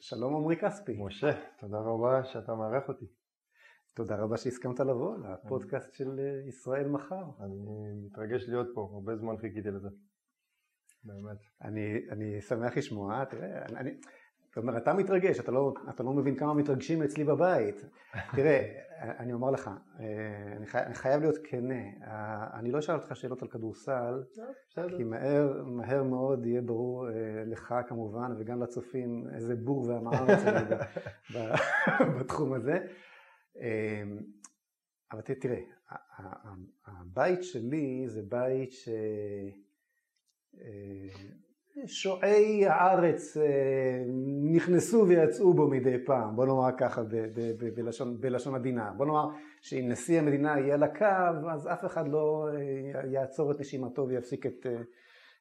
שלום עמרי כספי. משה, תודה רבה שאתה מארח אותי. תודה רבה שהסכמת לבוא לפודקאסט של אה, ישראל מחר. אני מתרגש להיות פה, הרבה זמן חיכיתי לזה. באמת. אני, אני שמח לשמוע, תראה, אני, זאת אומרת, אתה מתרגש, אתה לא, אתה לא מבין כמה מתרגשים אצלי בבית. תראה, אני אומר לך, אה, אני, חי, אני חייב להיות כנה, אה, אני לא אשאל אותך שאלות על כדורסל, כי מהר, מהר מאוד יהיה ברור אה, לך כמובן, וגם לצופים, איזה בור ועם הארץ בתחום הזה. אבל תראה, הבית שלי זה בית ש... שועי הארץ אה, נכנסו ויצאו בו מדי פעם, בוא נאמר ככה בלשון, בלשון עדינה. בוא נאמר שאם נשיא המדינה יהיה על הקו, אז אף אחד לא אה, יעצור את נשימתו ויפסיק את אה,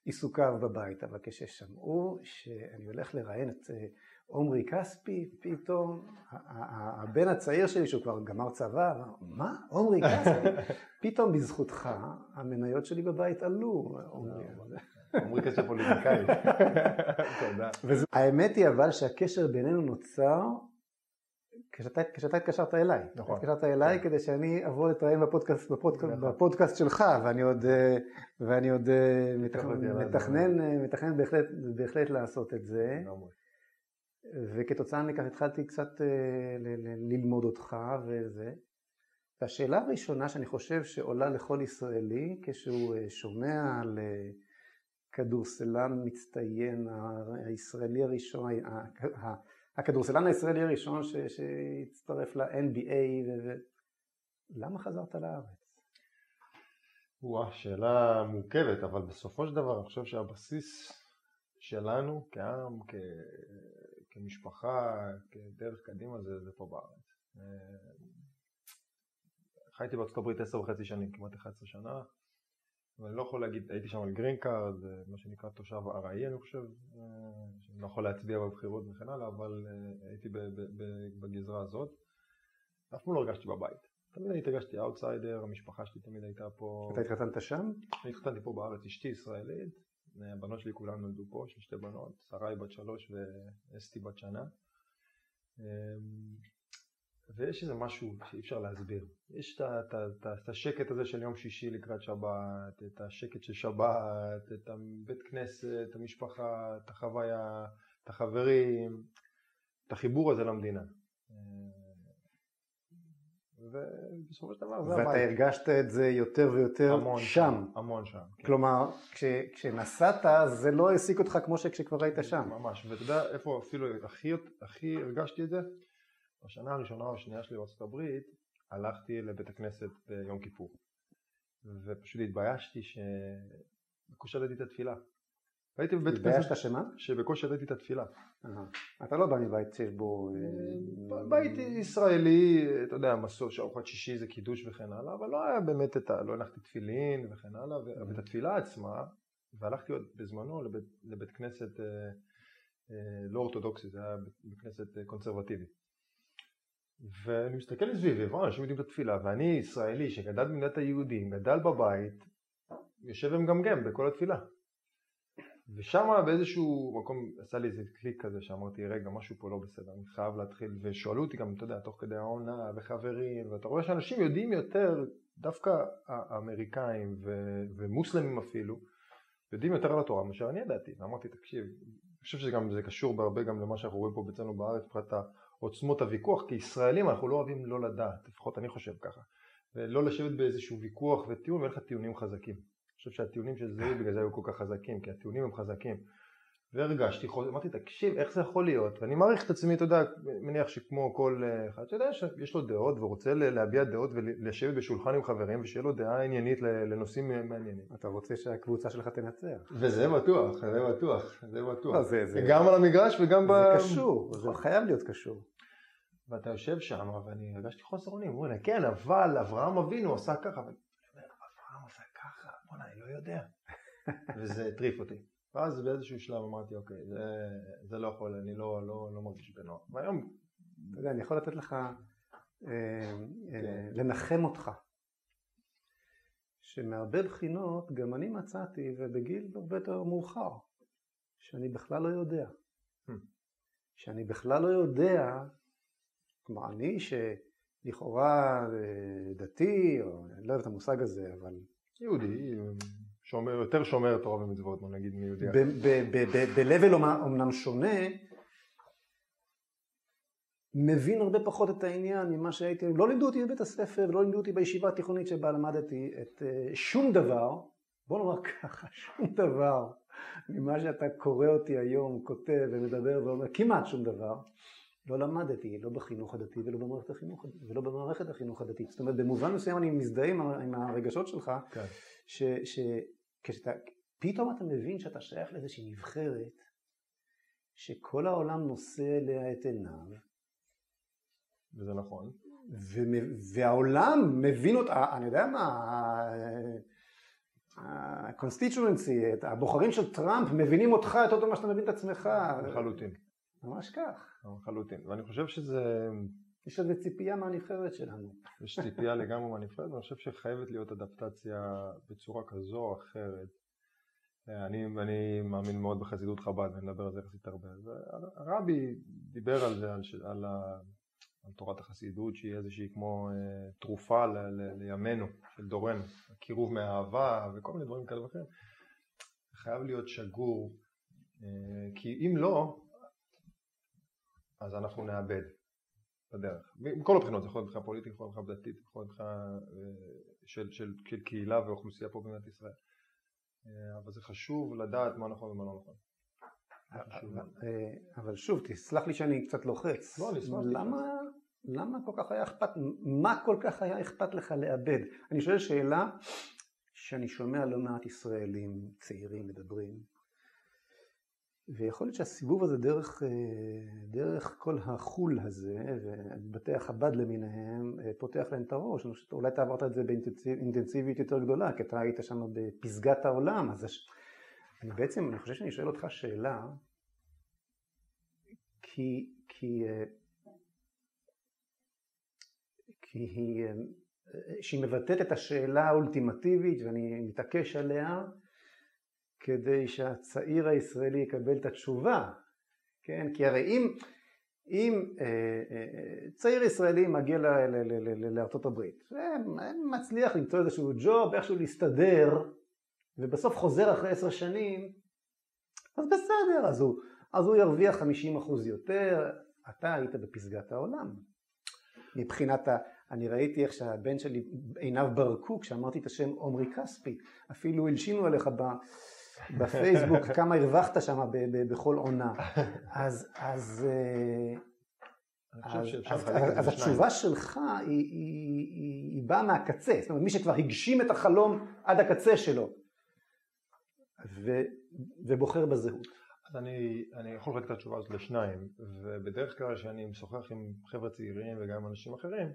עיסוקיו בבית. אבל כששמעו שאני הולך לראיין את עומרי כספי, פתאום הבן הצעיר שלי, שהוא כבר גמר צבא, אמר, מה? עומרי כספי? פתאום בזכותך המניות שלי בבית עלו, עומרי. עמרי קשר פוליטיקאי. תודה. האמת היא אבל שהקשר בינינו נוצר כשאתה התקשרת אליי. נכון. התקשרת אליי כדי שאני אבוא להתראיין בפודקאסט, נכון. בפודקאסט שלך, ואני עוד, ואני עוד מתכנן, מתכנן בהחלט, בהחלט לעשות את זה. וכתוצאה מכך התחלתי קצת אה, ללמוד אותך וזה. והשאלה הראשונה שאני חושב שעולה לכל ישראלי כשהוא אה, שומע על אה, כדורסלן מצטיין הישראלי הראשון, הכדורסלן הישראלי הראשון שהצטרף ל-NBA, ו... למה חזרת לארץ? וואה, שאלה מורכבת, אבל בסופו של דבר אני חושב שהבסיס שלנו כעם, כ... כמשפחה, כדרך קדימה, זה, זה פה בארץ. חייתי בארצות הברית עשר וחצי שנים, כמעט 11 שנה. ואני לא יכול להגיד, הייתי שם על green card, מה שנקרא תושב ארעי אני חושב, אה, שאני לא יכול להצביע בבחירות וכן הלאה, אבל אה, הייתי בגזרה הזאת. אף פעם לא הרגשתי בבית. תמיד הייתי הרגשתי אאוטסיידר, המשפחה שלי תמיד הייתה פה. אתה התחתנת שם? אני התחתנתי פה בארץ, אשתי ישראלית, הבנות שלי כולן נולדו פה, יש לי שתי בנות, שרי בת שלוש ואסתי בת שנה. ויש איזה משהו שאי אפשר להסביר. יש את השקט הזה של יום שישי לקראת שבת, את השקט של שבת, את הבית כנסת, את המשפחה, את החוויה, את החברים, את החיבור הזה למדינה. ובסופו של דבר זה הבית. ואתה הרגשת את זה יותר ויותר המון שם. המון שם. כן. כלומר, כש, כשנסעת זה לא העסיק אותך כמו שכשכבר היית שם. ממש, ואתה יודע איפה אפילו הכי, הכי הרגשתי את זה? בשנה הראשונה או השנייה שלי בארצות הברית הלכתי לבית הכנסת ביום כיפור ופשוט התביישתי שבקושי ידעתי את התפילה. הייתי בבית כנסת... התביישת שמה? שבקושי ידעתי את התפילה. אתה לא בא מבית בו... אה, בית ישראלי, אתה יודע, מסור שארוחת שישי זה קידוש וכן הלאה, אבל לא היה באמת את ה... לא הנחתי תפילין וכן הלאה, ואת התפילה עצמה, והלכתי עוד בזמנו לבית כנסת אה, אה, לא אורתודוקסי, זה היה בית כנסת קונסרבטיבי. ואני מסתכל מסביבי, וואו, אנשים יודעים את התפילה, ואני ישראלי שגדל במדינת היהודים, גדל בבית, יושב ומגמגם בכל התפילה. ושם באיזשהו מקום עשה לי איזה קליק כזה שאמרתי רגע משהו פה לא בסדר אני חייב להתחיל ושאלו אותי גם אתה יודע תוך כדי העונה וחברים ואתה רואה שאנשים יודעים יותר דווקא האמריקאים ו- ומוסלמים אפילו יודעים יותר על התורה מאשר אני ידעתי ואמרתי תקשיב אני חושב שגם זה קשור בהרבה גם למה שאנחנו רואים פה אצלנו בארץ מבחינת עוצמות הוויכוח, כי ישראלים אנחנו לא אוהבים לא לדעת, לפחות אני חושב ככה, ולא לשבת באיזשהו ויכוח וטיעון ואין לך טיעונים חזקים. אני חושב שהטיעונים של זוהי בגלל זה היו כל כך חזקים, כי הטיעונים הם חזקים. והרגשתי, אמרתי, תקשיב, איך זה יכול להיות? ואני מעריך את עצמי, אתה יודע, מניח שכמו כל אחד, אתה יודע שיש לו דעות ורוצה להביע דעות ולשבת בשולחן עם חברים ושיהיה לו דעה עניינית לנושאים מעניינים. אתה רוצה שהקבוצה שלך תנצח. וזה בטוח, זה בטוח, זה בטוח. לא, זה, זה... גם על המגרש וגם ב... זה קשור, זה חייב להיות קשור. ואתה יושב שם ואני הרגשתי חוסר אונים, אומרים לי, כן, אבל אברהם אבינו עשה ככה. ואני אומר, אברהם עשה ככה, בוא'נה, אני לא יודע. וזה הטריף אותי. ואז באיזשהו שלב אמרתי, אוקיי, זה, זה לא יכול, אני לא, לא, לא מרגיש בנוח. והיום, אתה יודע, אני יכול לתת לך, אה, אה. לנחם אותך. שמהרבה בחינות גם אני מצאתי, ובגיל הרבה יותר מאוחר, שאני בכלל לא יודע. Hmm. שאני בכלל לא יודע, כלומר אני שלכאורה דתי, או אני לא אוהב את המושג הזה, אבל... יהודי, שומר, יותר שומר תורה ומצוות, בוא נגיד, מיהודי. ב-level אומנם שונה, מבין הרבה פחות את העניין ממה שהייתי, לא לימדו אותי בבית הספר, לא לימדו אותי בישיבה התיכונית שבה למדתי את uh, שום דבר, בוא נאמר ככה, שום דבר ממה שאתה קורא אותי היום, כותב ומדבר ואומר, כמעט שום דבר, לא למדתי, לא בחינוך הדתי ולא במערכת החינוך, ולא במערכת החינוך הדתית. זאת אומרת, במובן מסוים אני מזדהה עם, עם הרגשות שלך, כן. שכשאתה, פתאום אתה מבין שאתה שייך לאיזושהי נבחרת, שכל העולם נושא אליה את עיניו, וזה נכון. והעולם מבין אותה, אני יודע מה, ה-constituency, הבוחרים של טראמפ מבינים אותך יותר טוב ממה שאתה מבין את עצמך. לחלוטין. ממש כך. לחלוטין. ואני חושב שזה... יש איזו ציפייה מהנבחרת שלנו. יש ציפייה לגמרי מהנבחרת, ואני חושב שחייבת להיות אדפטציה בצורה כזו או אחרת. אני, אני מאמין מאוד בחסידות חב"ד, ואני מדבר על זה יחסית הרבה. הרבי דיבר על זה, על, על, על תורת החסידות שהיא איזושהי כמו אה, תרופה ל, ל, לימינו, של דורנו, הקירוב מהאהבה וכל מיני דברים כאלה ואחרים, חייב להיות שגור, אה, כי אם לא, אז אנחנו נאבד בדרך, מכל הבחינות, זה יכול להיות מבחינה פוליטית, יכול להיות מבחינה דתית, יכול להיות מבחינה אה, של, של, של קהילה ואוכלוסייה פה במדינת ישראל, אה, אבל זה חשוב לדעת מה נכון ומה לא נכון. אה, אבל שוב, תסלח לי שאני קצת לוחץ. לא, אני אשמח. למה, למה כל כך היה אכפת, מה כל כך היה אכפת לך לאבד? אני שואל שאלה שאני שומע לא מעט ישראלים צעירים מדברים, ויכול להיות שהסיבוב הזה דרך, אה, דרך כל החול הזה, ובתי החב"ד למיניהם, אה, פותח להם את הראש. אולי אתה עברת את זה באינטנסיביות יותר גדולה, כי אתה היית שם בפסגת העולם, אז אני בעצם, אני חושב שאני שואל אותך שאלה, כי, כי, אה, כי היא, שהיא מבטאת את השאלה האולטימטיבית ואני מתעקש עליה כדי שהצעיר הישראלי יקבל את התשובה, כן? כי הרי אם, אם אה, אה, צעיר ישראלי מגיע לארצות הברית ומצליח למצוא איזשהו ג'וב, איכשהו להסתדר ובסוף חוזר אחרי עשר שנים, אז בסדר, אז הוא, אז הוא ירוויח 50% יותר, אתה היית בפסגת העולם. מבחינת ה... אני ראיתי איך שהבן שלי עיניו ברקו כשאמרתי את השם עומרי כספי, אפילו הלשינו עליך ב... בפייסבוק כמה הרווחת שם בכל עונה. אז, אז, אה, אז, אז, אז התשובה שלך היא, היא, היא, היא באה מהקצה, זאת אומרת מי שכבר הגשים את החלום עד הקצה שלו. ו, ובוחר בזהות. אז אני, אני יכול לחלק את התשובה הזאת לשניים, ובדרך כלל כשאני משוחח עם חבר'ה צעירים וגם עם אנשים אחרים,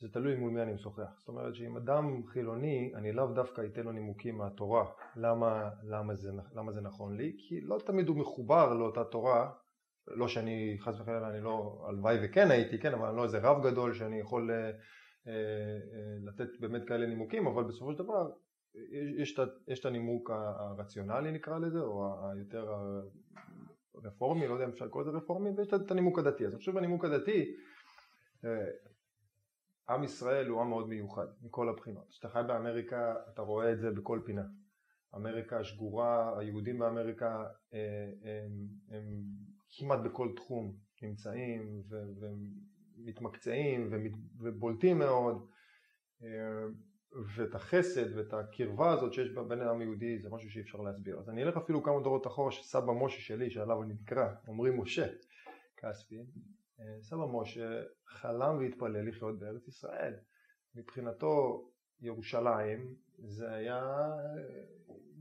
זה תלוי מול מי אני משוחח. זאת אומרת שאם אדם חילוני, אני לאו דווקא אתן לו נימוקים מהתורה, למה, למה, זה, למה זה נכון לי, כי לא תמיד הוא מחובר לאותה תורה, לא שאני חס וחלילה, אני לא, הלוואי וכן הייתי, כן, אבל אני לא איזה רב גדול שאני יכול אה, אה, אה, לתת באמת כאלה נימוקים, אבל בסופו של דבר יש, יש את הנימוק הרציונלי נקרא לזה, או היותר רפורמי, לא יודע אם אפשר לקרוא לזה רפורמי, ויש את הנימוק הדתי. אז חושב בנימוק הדתי, אה, עם ישראל הוא עם מאוד מיוחד מכל הבחינות. כשאתה חי באמריקה אתה רואה את זה בכל פינה. אמריקה שגורה, היהודים באמריקה אה, הם, הם כמעט בכל תחום נמצאים ומתמקצעים ובולטים מאוד. אה, ואת החסד ואת הקרבה הזאת שיש בין העם היהודי זה משהו שאי אפשר להסביר. אז אני אלך אפילו כמה דורות אחורה שסבא משה שלי שעליו אני נקרא, אומרים משה כספי, סבא משה חלם והתפלל לחיות בארץ ישראל. מבחינתו ירושלים זה היה...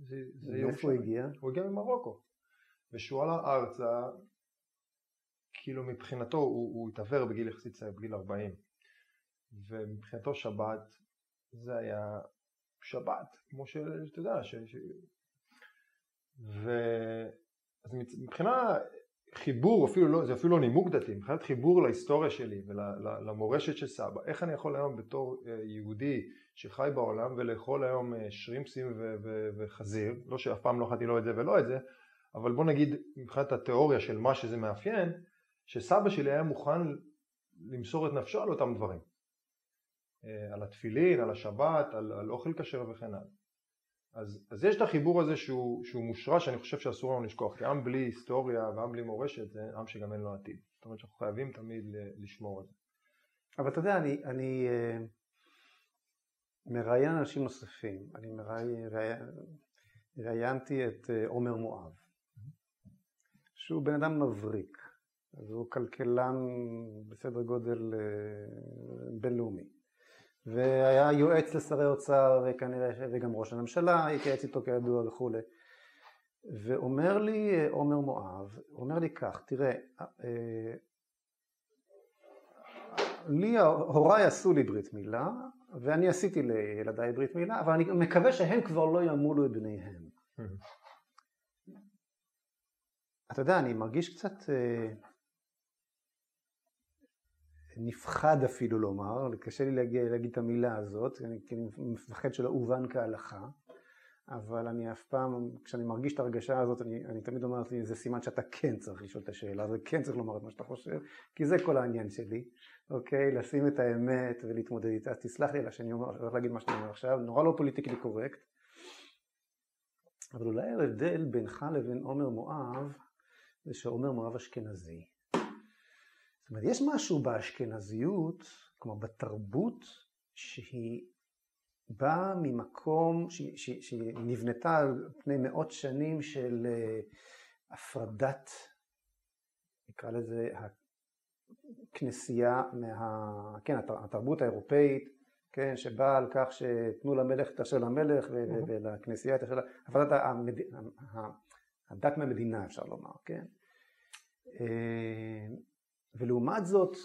זה, זה מאיפה הוא הגיע? הוא הגיע ממרוקו. וכשהוא עלה ארצה, כאילו מבחינתו הוא, הוא התעוור בגיל יחסית צעיר, בגיל 40. ומבחינתו שבת זה היה שבת, כמו שאתה יודע, ש... ש... ו... אז מבחינה חיבור, אפילו לא, זה אפילו לא נימוק דתי, מבחינת חיבור להיסטוריה שלי ולמורשת של סבא, איך אני יכול היום בתור אה, יהודי שחי בעולם ולאכול היום אה, שרימפסים ו- ו- וחזיר, לא שאף פעם לא אכלתי לא את זה ולא את זה, אבל בוא נגיד מבחינת התיאוריה של מה שזה מאפיין, שסבא שלי היה מוכן למסור את נפשו על אותם דברים. אה, על התפילין, על השבת, על, על אוכל כשר וכן הלאה. אז, אז יש את החיבור הזה שהוא, שהוא מושרש, שאני חושב שאסור לנו לשכוח, כי עם בלי היסטוריה ועם בלי מורשת זה עם שגם אין לו עתיד. זאת אומרת שאנחנו חייבים תמיד לשמור על זה. אבל אתה יודע, אני, אני uh, מראיין אנשים נוספים. אני ראיינתי את uh, עומר מואב, שהוא בן אדם מבריק, אז הוא כלכלן בסדר גודל uh, בינלאומי. והיה יועץ לשרי אוצר וכנראה וגם ראש הממשלה התייעץ איתו כידוע וכולי ואומר לי עומר מואב, אומר לי כך, תראה, אה, לי הוריי עשו לי ברית מילה ואני עשיתי לילדיי ברית מילה אבל אני מקווה שהם כבר לא ימולו את בניהם. אתה יודע, אני מרגיש קצת אה, נפחד אפילו לומר, קשה לי להגיע, להגיד את המילה הזאת, כי אני מפחד שלא אובן כהלכה, אבל אני אף פעם, כשאני מרגיש את הרגשה הזאת, אני, אני תמיד אומר לעצמי, זה סימן שאתה כן צריך לשאול את השאלה, זה כן צריך לומר את מה שאתה חושב, כי זה כל העניין שלי, אוקיי? לשים את האמת ולהתמודד איתה. אז תסלח לי על שאני הולך להגיד מה שאני אומר עכשיו, נורא לא פוליטיקלי קורקט, אבל אולי ההבדל בינך לבין עומר מואב, זה שעומר מואב אשכנזי. זאת אומרת, יש משהו באשכנזיות, כלומר בתרבות, שהיא באה ממקום, שהיא נבנתה על פני מאות שנים של אה, הפרדת, נקרא לזה, הכנסייה מה... כן, התרבות האירופאית, כן, שבאה על כך שתנו למלך את אשר למלך ולכנסייה את אשר... הפרדת המד... הדת מהמדינה אפשר לומר, כן? אה, ולעומת זאת,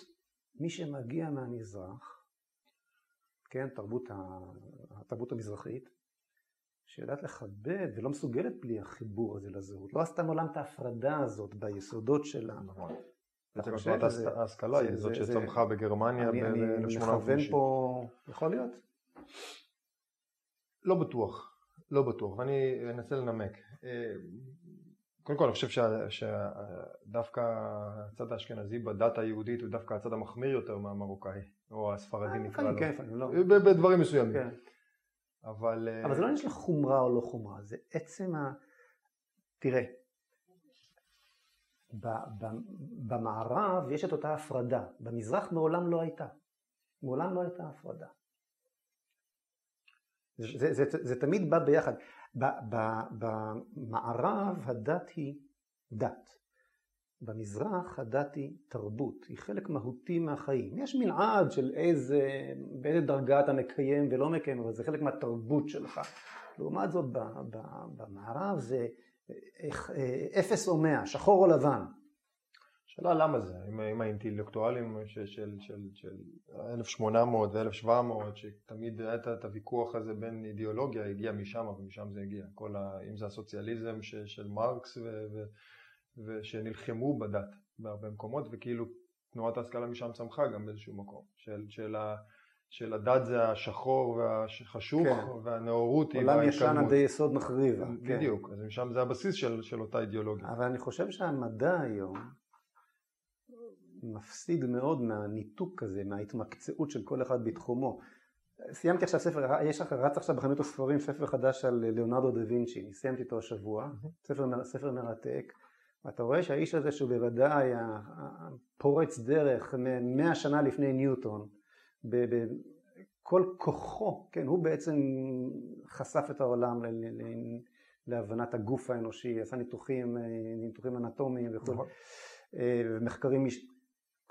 מי שמגיע מהמזרח, כן, תרבות, התרבות המזרחית, שיודעת לכבד ולא מסוגלת בלי החיבור הזה לזהות, לא עשתה מעולם את ההפרדה הזאת ביסודות שלה. נכון. ההשכלה היא זאת שצמחה בגרמניה ב-1850. אני מכוון פה, יכול להיות? לא בטוח, לא בטוח, ואני אנסה לנמק. קודם כל אני חושב שדווקא הצד האשכנזי בדת היהודית הוא דווקא הצד המחמיר יותר מהמרוקאי, או הספרדי אה, נקרא לו. כן, לא. בדברים מסוימים. כן. אבל... אה, אבל זה לא עניין של חומרה או לא חומרה, זה עצם ה... תראה, במערב יש את אותה הפרדה, במזרח מעולם לא הייתה. מעולם לא הייתה הפרדה. זה, זה, זה, זה תמיד בא ביחד. במערב הדת היא דת. במזרח הדת היא תרבות, היא חלק מהותי מהחיים. יש מנעד של איזה, באיזה דרגה אתה מקיים ולא מקיים, אבל זה חלק מהתרבות שלך. לעומת זאת במערב זה אפס או מאה, שחור או לבן. השאלה למה זה, עם, עם האינטלקטואלים של, של, של, של 1800 ו-1700, שתמיד היה את הוויכוח הזה בין אידיאולוגיה, הגיע משם ומשם זה הגיע, כל ה, אם זה הסוציאליזם ש, של מרקס ו, ו, ושנלחמו בדת בהרבה מקומות, וכאילו תנועת ההשכלה משם צמחה גם באיזשהו מקום, של, של, ה, של הדת זה השחור והחשוך כן. והנאורות היא עולם ישן עדי יסוד מחריב. בדיוק, כן. אז משם זה הבסיס של, של אותה אידיאולוגיה. אבל אני חושב שהמדע היום מפסיד מאוד מהניתוק הזה, מההתמקצעות של כל אחד בתחומו. סיימתי עכשיו ספר, יש לך, רץ עכשיו בחנות הספרים ספר חדש על ליאונרדו דה וינצ'י, סיימתי אותו השבוע, ספר, ספר מרתק, ואתה רואה שהאיש הזה שהוא בוודאי פורץ דרך מאה שנה לפני ניוטון, בכל כוחו, כן, הוא בעצם חשף את העולם להבנת הגוף האנושי, עשה ניתוחים, ניתוחים אנטומיים וכו', נכון. אה, ומחקרים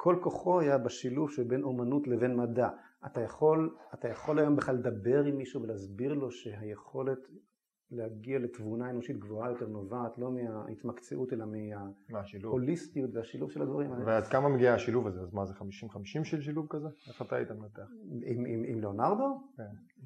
כל כוחו היה בשילוב שבין אומנות לבין מדע. אתה יכול, אתה יכול היום בכלל לדבר עם מישהו ולהסביר לו שהיכולת להגיע לתבונה אנושית גבוהה יותר נובעת לא מההתמקצעות אלא מההוליסטיות והשילוב של הדברים האלה. ועד כמה מגיע השילוב הזה? אז מה זה 50-50 של שילוב כזה? איך אתה היית מנתח? עם, עם, עם ליאונרדו? כן.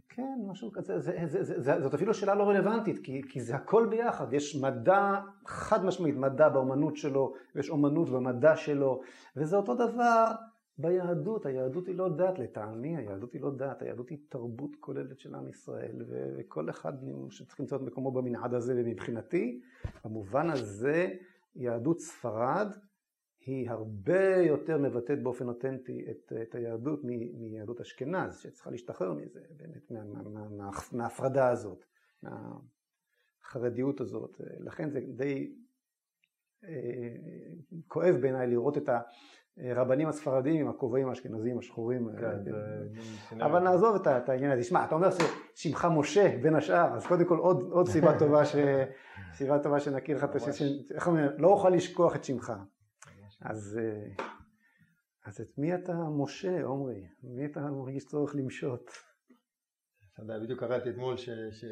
כן, משהו כזה, זה, זה, זה, זה, זאת אפילו שאלה לא רלוונטית, כי, כי זה הכל ביחד, יש מדע חד משמעית, מדע באומנות שלו, ויש אומנות במדע שלו, וזה אותו דבר ביהדות, היהדות היא לא דת לטעמי, היהדות היא לא דת, היהדות היא תרבות כוללת של עם ישראל, וכל אחד שצריך למצוא את מקומו במנעד הזה, ומבחינתי, במובן הזה יהדות ספרד היא הרבה יותר מבטאת באופן אותנטי את, את היהדות מיהדות אשכנז, שצריכה להשתחרר מזה, באמת, מה, מה, מה, מה, מההפרדה הזאת, מהחרדיות הזאת. לכן זה די אה, כואב בעיניי לראות את הרבנים הספרדים עם הכובעים האשכנזיים השחורים. כן, זה... אבל נעזוב את, העניין הזה. שמע, אתה אומר ששמך משה בין השאר, אז קודם כל עוד, עוד סיבה טובה, ש... סיבה טובה שנכיר לך את השם, איך אומרים, לא אוכל לשכוח את שמך. אז, אה, אז את מי אתה משה, עומרי? מי אתה מרגיש צורך למשות? אתה יודע, בדיוק קראתי אתמול ש, ש,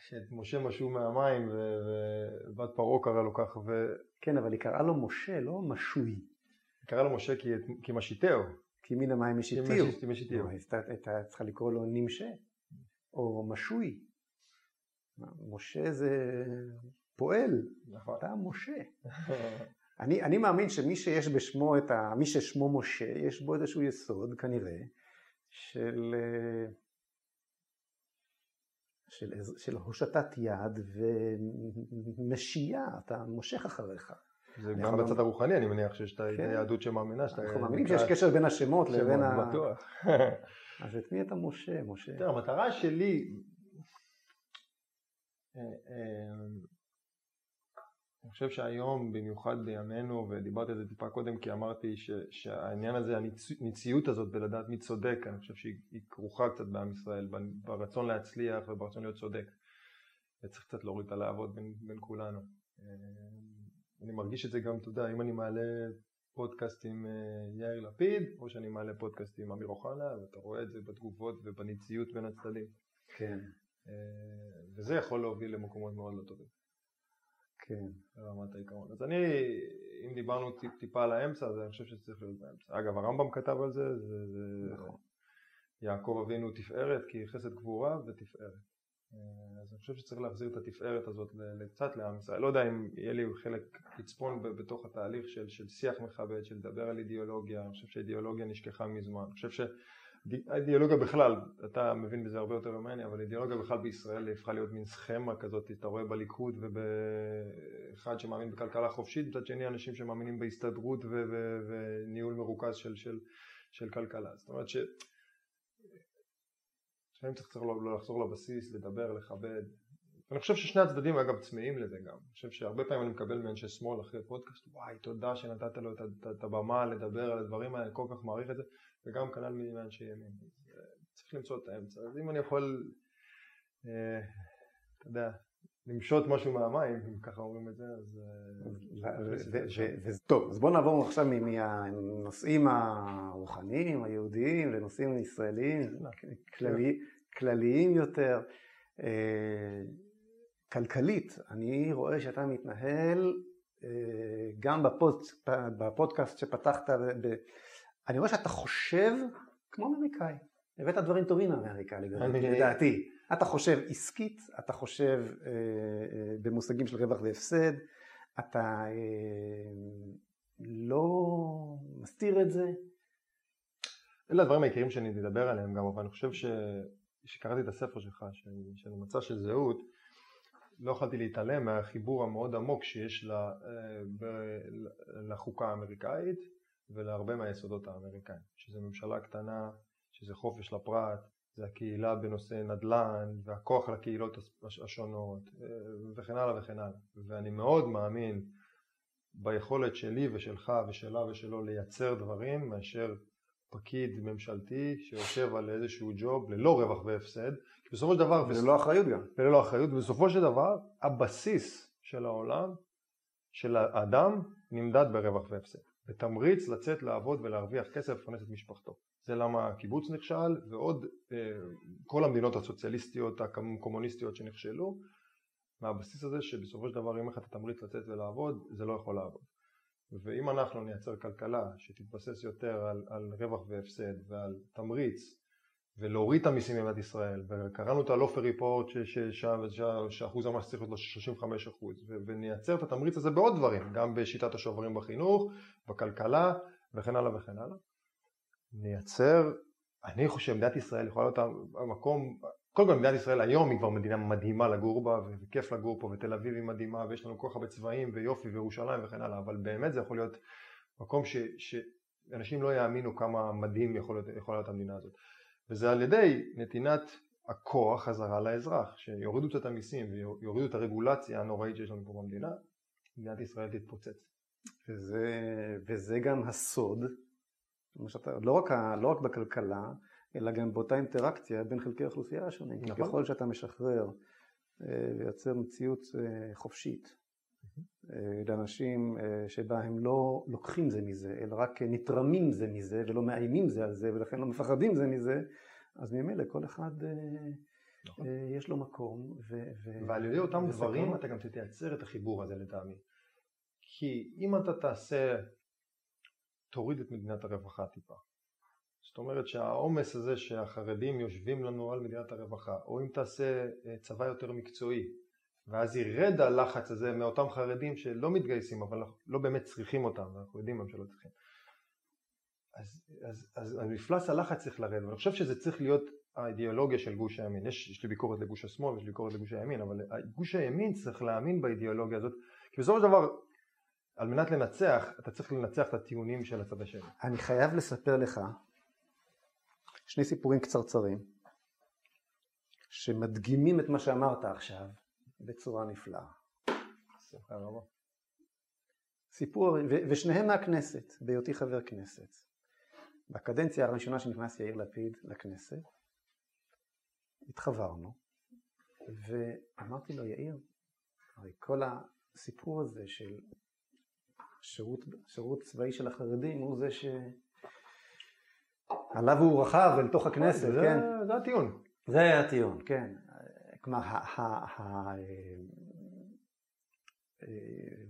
שאת משה משו מהמים ובת פרעה קרא לו. ו... כן, אבל היא קראה לו משה, לא משוי. קראה לו משה כי, כי משיתהו. כי מן המים משיתיהו. כי משיתיהו. הייתה צריכה לקרוא לו נמשה, או משוי. משה זה פועל, נכון. אתה משה. אני, אני מאמין שמי שיש בשמו את ה... מי ששמו משה, יש בו איזשהו יסוד כנראה של, של, של הושטת יד ומשייה, אתה מושך אחריך. זה גם בצד הרוחני, אני מניח שיש את כן. היהדות שמאמינה שאתה... אנחנו מאמינים שיש קשר בין השמות לבין ה... בטוח. אז את מי אתה משה, משה? תראה, המטרה שלי... אה, אה, אני חושב שהיום, במיוחד בימינו, ודיברתי על זה טיפה קודם כי אמרתי ש, שהעניין הזה, הניציות הזאת בלדעת מי צודק, אני חושב שהיא כרוכה קצת בעם ישראל, ברצון להצליח וברצון להיות צודק. וצריך קצת להוריד את הלהבות בין, בין כולנו. אני מרגיש את זה גם, אתה יודע, אם אני מעלה פודקאסט עם אה, יאיר לפיד, או שאני מעלה פודקאסט עם אמיר אוחנה, ואתה רואה את זה בתגובות ובניציות בין הצדדים. כן. אה, וזה יכול להוביל למקומות מאוד לא טובים. כן. ברמת העיקרון. אז אני, אם דיברנו טיפ, טיפה על האמצע, אז אני חושב שצריך להיות באמצע. אגב, הרמב"ם כתב על זה, זה, זה נכון. יעקב אבינו תפארת, כי חסד גבורה ותפארת. אה, אז אני חושב שצריך להחזיר את התפארת הזאת קצת לעם ישראל. לא יודע אם יהיה לי חלק לצפון בתוך התהליך של, של שיח מכבד, של לדבר על אידיאולוגיה, אני חושב שהאידיאולוגיה נשכחה מזמן. אני חושב האידיאולוגיה בכלל, אתה מבין בזה הרבה יותר ממני, אבל אידיאולוגיה בכלל בישראל הפכה להיות מין סכמה כזאת, אתה רואה בליכוד ובאחד שמאמין בכלכלה חופשית, מצד שני אנשים שמאמינים בהסתדרות וניהול מרוכז של, של, של כלכלה. זאת אומרת ש... לפעמים צריך לא, לחזור לבסיס, לדבר, לכבד. אני חושב ששני הצדדים אגב צמאים לזה גם. אני חושב שהרבה פעמים אני מקבל מאנשי שמאל אחרי פודקאסט, וואי תודה שנתת לו את, הבמה לדבר על הדברים האלה, כל כך מעריך את זה. וגם כנ"ל מאנשי ימין. אה, צריך למצוא את האמצע. אז אם אני יכול, אה, אתה יודע, למשות משהו מהמים, אם ככה אומרים את זה, אז... אה, טוב, אז בואו נעבור עכשיו מהנושאים הרוחניים, היהודיים, לנושאים ישראליים, כלליים יותר. כלכלית, אני רואה שאתה מתנהל גם בפודקאסט שפתחת אני רואה שאתה חושב כמו אמריקאי. הבאת דברים טובים מאמריקה לדעתי. אתה חושב עסקית, אתה חושב אה, אה, במושגים של רווח והפסד, אתה אה, לא מסתיר את זה. אלה הדברים העיקריים שאני אדבר עליהם גם, אבל אני חושב שקראתי את הספר שלך, של, של מצע של זהות, לא יכולתי להתעלם מהחיבור המאוד עמוק שיש לה, אה, לחוקה האמריקאית ולהרבה מהיסודות האמריקאים, שזה ממשלה קטנה, שזה חופש לפרט, זה הקהילה בנושא נדל"ן והכוח לקהילות השונות אה, וכן הלאה וכן הלאה. ואני מאוד מאמין ביכולת שלי ושלך ושלה ושלו לייצר דברים מאשר פקיד ממשלתי שיושב על איזשהו ג'וב ללא רווח והפסד. כי בסופו של דבר... וללא אחריות גם. וללא אחריות, ובסופו של דבר הבסיס של העולם, של האדם, נמדד ברווח והפסד. ותמריץ לצאת לעבוד ולהרוויח כסף ולפרנס את משפחתו. זה למה הקיבוץ נכשל ועוד אה, כל המדינות הסוציאליסטיות הקומוניסטיות שנכשלו מהבסיס הזה שבסופו של דבר אם לך את התמריץ לצאת ולעבוד זה לא יכול לעבוד. ואם אנחנו נייצר כלכלה שתתבסס יותר על, על רווח והפסד ועל תמריץ ולהוריד את המיסים במדינת ישראל, וקראנו את הלופר ריפורט שאחוז המס צריך להיות לו 35 אחוז, ונייצר את התמריץ הזה בעוד דברים, גם בשיטת השוברים בחינוך, בכלכלה וכן הלאה וכן הלאה. נייצר, אני חושב שמדינת ישראל יכולה להיות המקום קודם כל מדינת ישראל היום היא כבר מדינה מדהימה לגור בה וכיף לגור פה ותל אביב היא מדהימה ויש לנו כל כך הרבה צבעים ויופי וירושלים וכן הלאה אבל באמת זה יכול להיות מקום ש, שאנשים לא יאמינו כמה מדהים יכול להיות, יכול להיות המדינה הזאת. וזה על ידי נתינת הכוח חזרה לאזרח שיורידו את המיסים ויורידו את הרגולציה הנוראית שיש לנו פה במדינה מדינת ישראל תתפוצץ. וזה, וזה גם הסוד לא, רק, לא רק בכלכלה אלא גם באותה אינטראקציה בין חלקי האוכלוסייה השונים. נכון. ככל שאתה משחרר אה, ויוצר מציאות אה, חופשית אה, לאנשים שבה הם לא לוקחים זה מזה, אלא רק נתרמים זה מזה ולא מאיימים זה על זה ולכן לא מפחדים זה מזה, אז ממילא כל אחד נכון. יש לו מקום. ו- ו- ועל ידי אותם דברים אתה גם תייצר את החיבור הזה לטעמי. כי אם אתה תעשה, תוריד את מדינת הרווחה טיפה. זאת אומרת שהעומס הזה שהחרדים יושבים לנו על מדינת הרווחה, או אם תעשה אה, צבא יותר מקצועי, ואז ירד הלחץ הזה מאותם חרדים שלא מתגייסים, אבל לא באמת צריכים אותם, ואנחנו יודעים גם שלא צריכים. אז, אז, אז מפלס הלחץ צריך לרדת, ואני חושב שזה צריך להיות האידיאולוגיה של גוש הימין. יש, יש לי ביקורת לגוש השמאל ויש לי ביקורת לגוש הימין, אבל גוש הימין צריך להאמין באידיאולוגיה הזאת, כי בסופו של דבר, על מנת לנצח, אתה צריך לנצח את הטיעונים של הצד השני. אני חייב לספר לך שני סיפורים קצרצרים שמדגימים את מה שאמרת עכשיו בצורה נפלאה. סיפור, ושניהם מהכנסת, בהיותי חבר כנסת. בקדנציה הראשונה שנכנס יאיר לפיד לכנסת, התחברנו, ואמרתי לו, יאיר, הרי כל הסיפור הזה של שירות, שירות צבאי של החרדים הוא זה ש... עליו הוא רכב אל תוך הכנסת, זה, כן. זה הטיעון. זה הטיעון, כן. כלומר,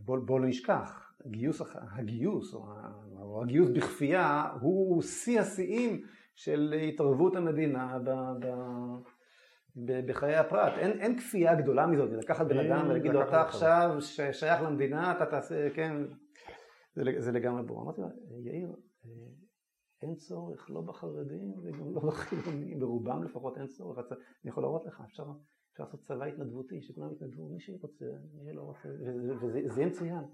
בוא, בוא לא נשכח, גיוס, הגיוס או הגיוס בכפייה הוא שיא השיאים של התערבות המדינה ב, ב, ב, בחיי הפרט. אין, אין כפייה גדולה מזאת, לקחת בן אדם ולהגיד לו אתה עכשיו שייך למדינה, אתה תעשה, כן, זה, זה לגמרי ברור. אמרתי לו, יאיר, אין צורך, לא בחרדים וגם לא בחילונים, ברובם לפחות אין צורך. אני יכול להראות לך, אפשר, אפשר לעשות צבא התנדבותי, שכולם יתנדבו, מי שרוצה, מי שלא רוצה, וזה יהיה מצוין.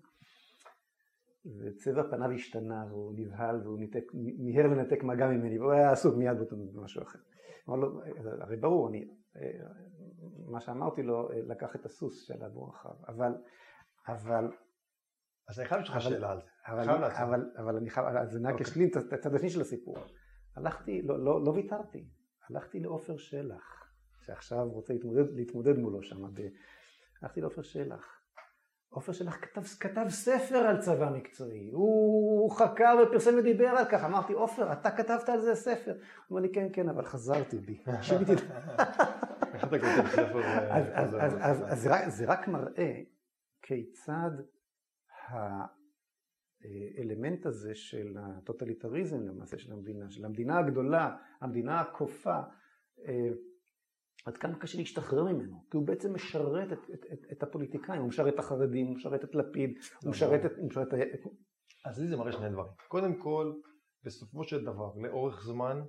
וצבע פניו השתנה, והוא נבהל, והוא ניתק, מיהר לנתק מגע ממני, והוא היה עסוק מיד במשהו אחר. אמר לו, הרי ברור, אני, מה שאמרתי לו, לקח את הסוס שעליו הוא רכב, אבל, אבל אז אני חייב לשאול לך שאלה על זה. אבל, אבל, אבל אני חייב, אז אני רק אוקיי. אשלים את הצד השני של הסיפור. הלכתי, לא, לא, לא ויתרתי, הלכתי לעופר שלח, שעכשיו רוצה להתמודד, להתמודד מולו שם. הלכתי לעופר שלח. עופר שלח כתב, כתב ספר על צבא מקצועי, הוא חקר ופרסם ודיבר על כך, אמרתי עופר אתה כתבת על זה ספר, הוא אומר לי כן כן אבל חזרתי בי? אז זה רק מראה כיצד האלמנט הזה של הטוטליטריזם למעשה של המדינה, של המדינה הגדולה, המדינה הכופה, אה, עד כמה קשה להשתחרר ממנו, כי הוא בעצם משרת את, את, את, את הפוליטיקאים, הוא משרת את החרדים, הוא משרת את לפיד, הוא משרת את... הוא משרת את... אז לי זה מראה שני דברים. קודם כל, בסופו של דבר, לאורך זמן,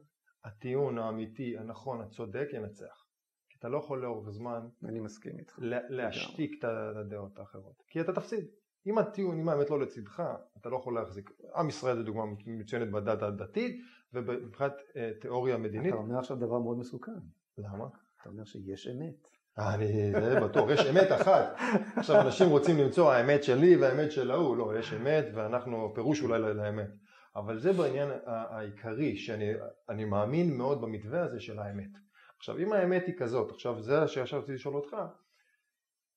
הטיעון האמיתי, הנכון, הצודק, ינצח. כי אתה לא יכול לאורך זמן... אני מסכים איתך. להשתיק את הדעות האחרות. כי אתה תפסיד. אם הטיעון, אם האמת לא לצדך, אתה לא יכול להחזיק. עם ישראל זה דוגמה מצוינת בדת הדתית ומבחינת אה, תיאוריה מדינית. אתה אומר עכשיו דבר מאוד מסוכן. למה? אתה אומר שיש אמת. אני, זה בטוח, יש אמת אחת. עכשיו אנשים רוצים למצוא האמת שלי והאמת של ההוא, לא, יש אמת ואנחנו, פירוש אולי לאמת. אבל זה בעניין העיקרי, שאני מאמין מאוד במתווה הזה של האמת. עכשיו אם האמת היא כזאת, עכשיו זה שעכשיו רציתי לשאול אותך,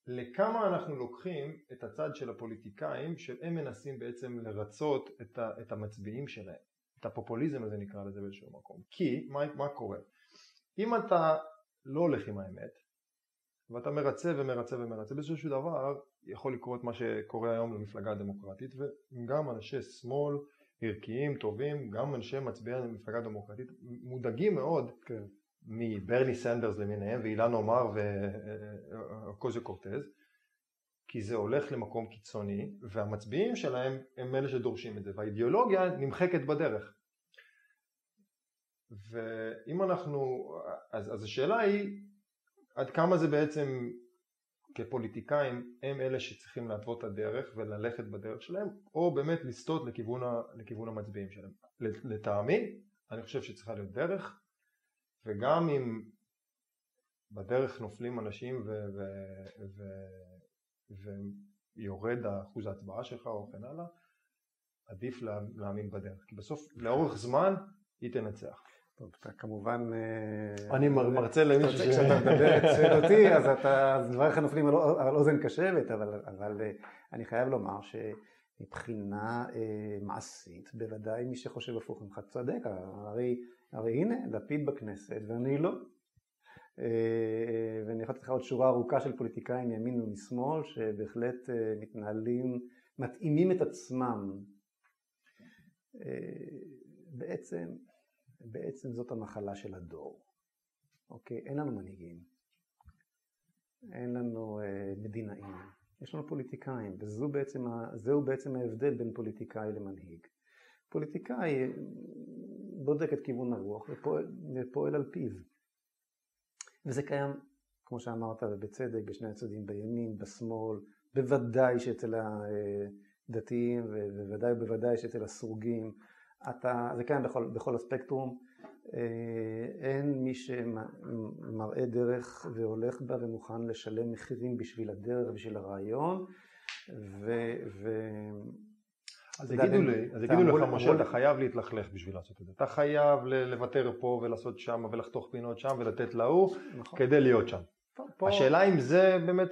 לכמה אנחנו לוקחים את הצד של הפוליטיקאים שהם מנסים בעצם לרצות את, ה, את המצביעים שלהם, את הפופוליזם הזה נקרא לזה באיזשהו מקום. כי מה, מה קורה? אם אתה לא הולך עם האמת ואתה מרצה ומרצה ומרצה באיזשהו דבר יכול לקרות מה שקורה היום למפלגה הדמוקרטית וגם אנשי שמאל ערכיים טובים גם אנשי מצביעי המפלגה הדמוקרטית מודאגים מאוד כן. מברני סנדרס למיניהם ואילן עומר וקוזיו קורטז כי זה הולך למקום קיצוני והמצביעים שלהם הם אלה שדורשים את זה והאידיאולוגיה נמחקת בדרך ואם אנחנו, אז, אז השאלה היא עד כמה זה בעצם כפוליטיקאים הם אלה שצריכים להתוות את הדרך וללכת בדרך שלהם או באמת לסטות לכיוון, לכיוון המצביעים שלהם. לטעמי אני חושב שצריכה להיות דרך וגם אם בדרך נופלים אנשים ויורד אחוז ההצבעה שלך או כן הלאה עדיף להאמין בדרך כי בסוף לאורך זמן היא תנצח. טוב, אתה כמובן... אה, אני מרצה למישהו ש... כשאתה מדבר את אותי, אז אתה, דבריך נופלים על אוזן קשבת, אבל, אבל אה, אני חייב לומר שמבחינה אה, מעשית, בוודאי מי שחושב הפוך ממך צודק, הרי, הרי הנה, לפיד בכנסת ואני לא. ואני יכול לתת לך עוד שורה ארוכה של פוליטיקאים מימין ומשמאל, שבהחלט מתנהלים, מתאימים את עצמם בעצם בעצם זאת המחלה של הדור. אוקיי? אין לנו מנהיגים. אין לנו אה, מדינאים. יש לנו פוליטיקאים, וזהו בעצם, בעצם ההבדל בין פוליטיקאי למנהיג. פוליטיקאי אה, בודק את כיוון הרוח ופועל, ופועל על פיו. וזה קיים, כמו שאמרת, ובצדק, בשני הצדדים, בימין, בשמאל, בוודאי שאצל הדתיים, ובוודאי ובוודאי שאצל הסרוגים, אתה, זה קיים בכל, בכל הספקטרום, אה, אין מי שמראה דרך והולך בה ומוכן לשלם מחירים בשביל הדרך, בשביל הרעיון, ו... ו... אז יגידו לי, אז יגידו לך משה, אתה חייב להתלכלך בשביל לעשות את זה. אתה חייב לוותר פה ולעשות שם ולחתוך פינות שם ולתת להוא נכון. כדי להיות שם. פה... השאלה אם זה באמת...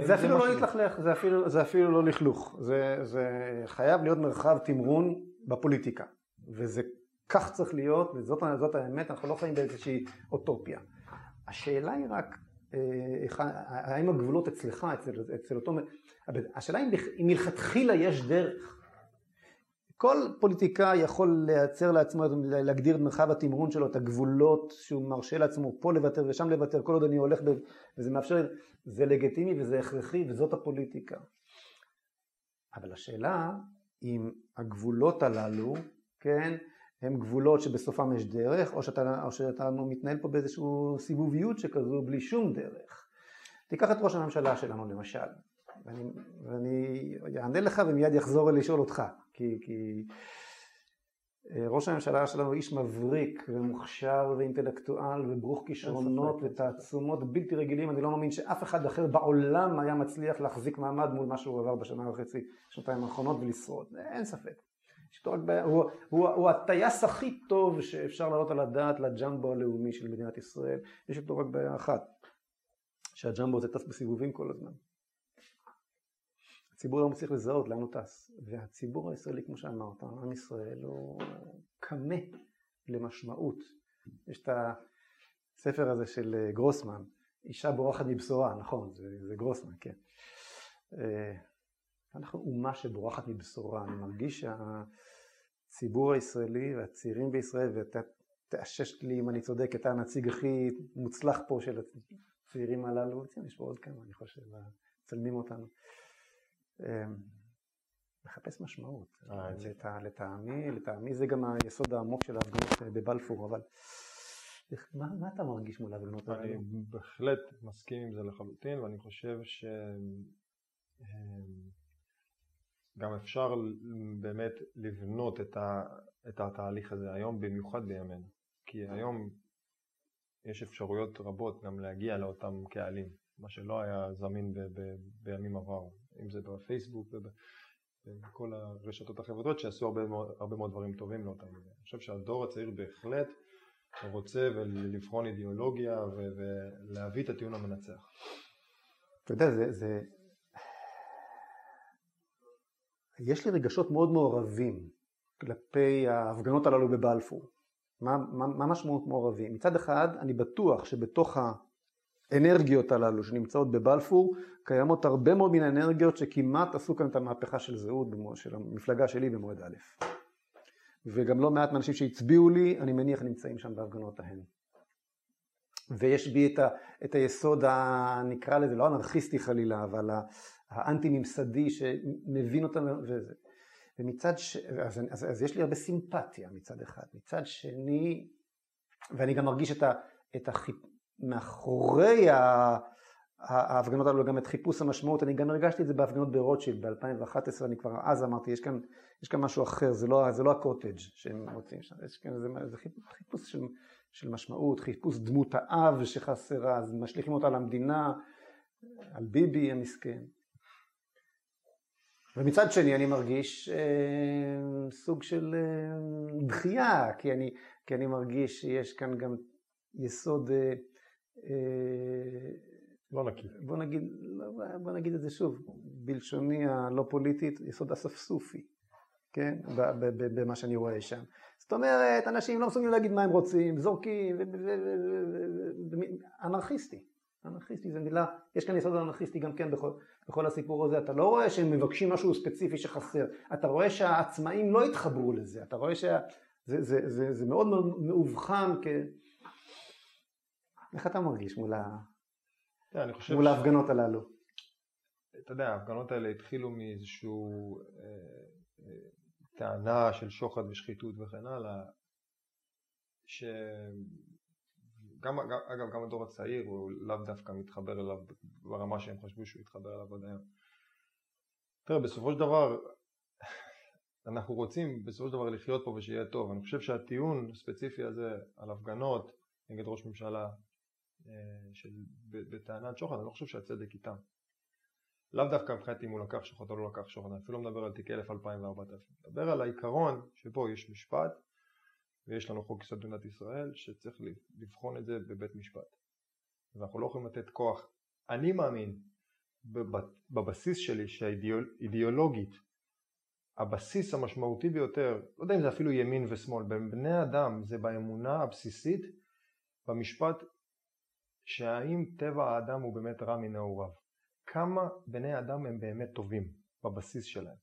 זה אפילו לא להתלכלך, זה אפילו לא לכלוך. זה חייב להיות מרחב תמרון בפוליטיקה. וזה כך צריך להיות, וזאת האמת, אנחנו לא חיים באיזושהי אוטופיה. השאלה היא רק, אה, האם הגבולות אצלך, אצל, אצל אותו... השאלה אם, אם מלכתחילה יש דרך. כל פוליטיקאי יכול לייצר לעצמו, להגדיר את מרחב התמרון שלו, את הגבולות שהוא מרשה לעצמו פה לוותר ושם לוותר, כל עוד אני הולך, ב, וזה מאפשר, זה לגיטימי וזה הכרחי וזאת הפוליטיקה. אבל השאלה אם הגבולות הללו, כן, הם גבולות שבסופם יש דרך, או שאתה, או שאתה מתנהל פה באיזושהי סיבוביות שכזו בלי שום דרך. תיקח את ראש הממשלה שלנו למשל, ואני, ואני אענה לך ומיד יחזור לשאול אותך, כי, כי אה, ראש הממשלה שלנו איש מבריק ומוכשר ואינטלקטואל וברוך כישרונות ותעצומות בלתי רגילים, אני לא מאמין שאף אחד אחר בעולם היה מצליח להחזיק מעמד מול מה שהוא עבר בשנה וחצי, שנתיים האחרונות ולשרוד, אין ספק. הוא, הוא, הוא הטייס הכי טוב שאפשר להעלות על הדעת לג'מבו הלאומי של מדינת ישראל, יש איתו רק בעיה אחת, שהג'מבו הזה טס בסיבובים כל הזמן. הציבור לא מצליח לזהות לאן הוא טס. והציבור הישראלי, כמו שאמרת, עם ישראל הוא קמה למשמעות. יש את הספר הזה של אה, גרוסמן, אישה בורחת מבשורה, נכון, זה, זה גרוסמן, כן. אנחנו אומה שבורחת מבשורה, אני מרגיש שהציבור הישראלי והצעירים בישראל, ואתה תאשש לי אם אני צודק, אתה הנציג הכי מוצלח פה של הצעירים הללו, יש פה עוד כמה, אני חושב, מצלמים אותנו. אמ, מחפש משמעות. אה, לטעמי, לטעמי זה גם היסוד העמוק של ההפגנות אה, בבלפור, אבל מה, מה אתה מרגיש מול ההפגנות האלה? אני בהחלט מסכים עם זה לחלוטין, ואני חושב שגם אמ, אפשר באמת לבנות את, ה, את התהליך הזה היום, במיוחד בימינו. כי היום יש אפשרויות רבות גם להגיע לאותם קהלים, מה שלא היה זמין ב, ב, בימים עברו. אם זה בפייסבוק ובכל הרשתות החברתיות שעשו הרבה מאוד, הרבה מאוד דברים טובים לאותם. אני חושב שהדור הצעיר בהחלט רוצה לבחון אידיאולוגיה ולהביא את הטיעון המנצח. אתה יודע, זה, זה... יש לי רגשות מאוד מעורבים כלפי ההפגנות הללו בבלפור. מה, מה, מה משמעות מעורבים? מצד אחד, אני בטוח שבתוך האנרגיות הללו שנמצאות בבלפור, קיימות הרבה מאוד מן האנרגיות שכמעט עשו כאן את המהפכה של זהות של המפלגה שלי במועד א'. וגם לא מעט מהאנשים שהצביעו לי, אני מניח נמצאים שם בהפגנות ההן. ויש בי את, ה, את היסוד, הנקרא לזה, לא אנרכיסטי חלילה, אבל האנטי-ממסדי שמבין אותם וזה. ומצד ש... אז, אז, אז יש לי הרבה סימפתיה מצד אחד. מצד שני, ואני גם מרגיש את, ה, את, החיפ... מאחורי ההפגנות האלו גם את חיפוש המשמעות, אני גם הרגשתי את זה בהפגנות ברוטשילד ב-2011, אני כבר אז אמרתי, יש כאן, יש כאן משהו אחר, זה לא, זה לא הקוטג' שהם רוצים שם, יש כאן, זה, זה חיפוש של, של משמעות, חיפוש דמות האב שחסרה, אז משליכים אותה למדינה, על ביבי המסכן. ומצד שני אני מרגיש אה, סוג של אה, דחייה, כי אני, כי אני מרגיש שיש כאן גם יסוד אה, אה, לא נקי. בוא נגיד, לא, בוא נגיד את זה שוב, בלשוני הלא פוליטית, יסוד אספסופי, כן? במה שאני רואה שם. זאת אומרת, אנשים לא מסוגלים להגיד מה הם רוצים, זורקים, אנרכיסטי. אנרכיסטי זה מילה, יש כאן יסוד אנרכיסטי גם כן בכל, בכל הסיפור הזה, אתה לא רואה שהם מבקשים משהו ספציפי שחסר, אתה רואה שהעצמאים לא התחברו לזה, אתה רואה שזה זה, זה, זה, זה מאוד מאובחן כ... איך אתה מרגיש מול, ה... חושב מול ההפגנות הללו? אתה יודע, ההפגנות האלה התחילו מאיזושהי אה, אה, טענה של שוחד ושחיתות וכן הלאה, ש... גם, אגב, גם הדור הצעיר הוא לאו דווקא מתחבר אליו ברמה שהם חשבו שהוא יתחבר אליו עד היום. תראה, בסופו של דבר, אנחנו רוצים בסופו של דבר לחיות פה ושיהיה טוב. אני חושב שהטיעון הספציפי הזה על הפגנות נגד ראש ממשלה אה, של, בטענת שוחד, אני לא חושב שהצדק איתם. לאו דווקא מבחינת אם הוא לקח שוחד או לא לקח שוחד, אני אפילו לא מדבר על תיקי 1000, 2000 ו-4000. מדבר על העיקרון שבו יש משפט ויש לנו חוק יסוד במדינת ישראל שצריך לבחון את זה בבית משפט. ואנחנו לא יכולים לתת כוח. אני מאמין בבסיס שלי שהאידיאולוגית הבסיס המשמעותי ביותר, לא יודע אם זה אפילו ימין ושמאל, בבני אדם זה באמונה הבסיסית במשפט שהאם טבע האדם הוא באמת רע מנעוריו. כמה בני אדם הם באמת טובים בבסיס שלהם.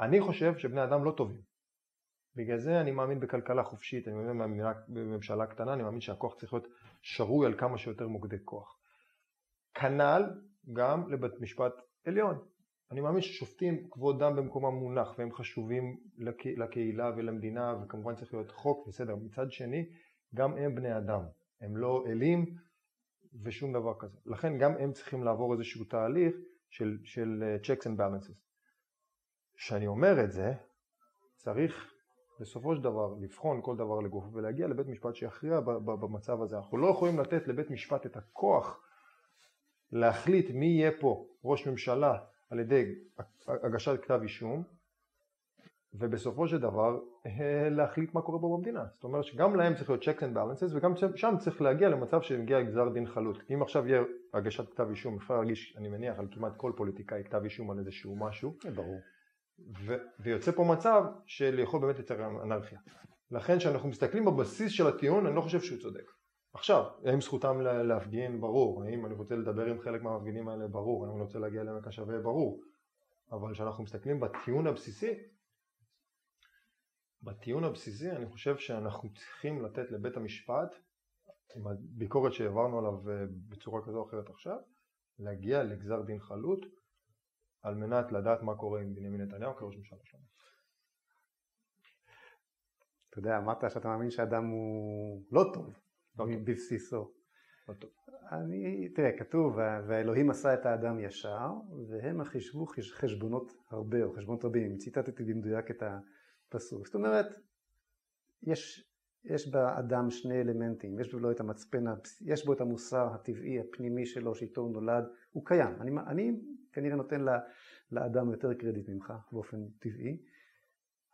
אני חושב שבני אדם לא טובים. בגלל זה אני מאמין בכלכלה חופשית, אני מאמין בממשלה קטנה, אני מאמין שהכוח צריך להיות שרוי על כמה שיותר מוקדי כוח. כנ"ל גם לבית משפט עליון. אני מאמין ששופטים כבודם במקומם מונח והם חשובים לקה, לקהילה ולמדינה וכמובן צריך להיות חוק וסדר. מצד שני, גם הם בני אדם, הם לא אלים ושום דבר כזה. לכן גם הם צריכים לעבור איזשהו תהליך של, של אה, checks and balances. כשאני אומר את זה, צריך בסופו של דבר לבחון כל דבר לגוף ולהגיע לבית משפט שיכריע במצב הזה. אנחנו לא יכולים לתת לבית משפט את הכוח להחליט מי יהיה פה ראש ממשלה על ידי הגשת כתב אישום ובסופו של דבר להחליט מה קורה פה במדינה. זאת אומרת שגם להם צריך להיות checks and balances וגם שם צריך להגיע למצב שמגיע גזר דין חלוט. אם עכשיו יהיה הגשת כתב אישום, אפשר להגיש, אני מניח, על כמעט כל פוליטיקאי כתב אישום על איזשהו משהו. ברור. ו- ויוצא פה מצב של יכול באמת לייצר אנרכיה. לכן כשאנחנו מסתכלים בבסיס של הטיעון, אני לא חושב שהוא צודק. עכשיו, האם זכותם להפגין? ברור. האם אני רוצה לדבר עם חלק מהמפגינים האלה? ברור. האם אני רוצה להגיע לעמק השווה? ברור. אבל כשאנחנו מסתכלים בטיעון הבסיסי, בטיעון הבסיסי אני חושב שאנחנו צריכים לתת לבית המשפט, עם הביקורת שהעברנו עליו אה, בצורה כזו או אחרת עכשיו, להגיע לגזר דין חלוט על מנת לדעת מה קורה עם בנימין נתניהו כראש ממשלה שלנו. אתה יודע, אמרת שאתה מאמין שאדם הוא לא טוב, לא בבסיסו. לא טוב. אני, תראה, כתוב, והאלוהים עשה את האדם ישר, והם חישבו חשבונות הרבה, או חשבונות רבים. ציטטתי במדויק את הפסוק. זאת אומרת, יש, יש באדם שני אלמנטים, יש בו את המצפן, יש בו את המוסר הטבעי, הפנימי שלו, שאיתו הוא נולד, הוא קיים. אני, אני כנראה נותן לאדם יותר קרדיט ממך באופן טבעי,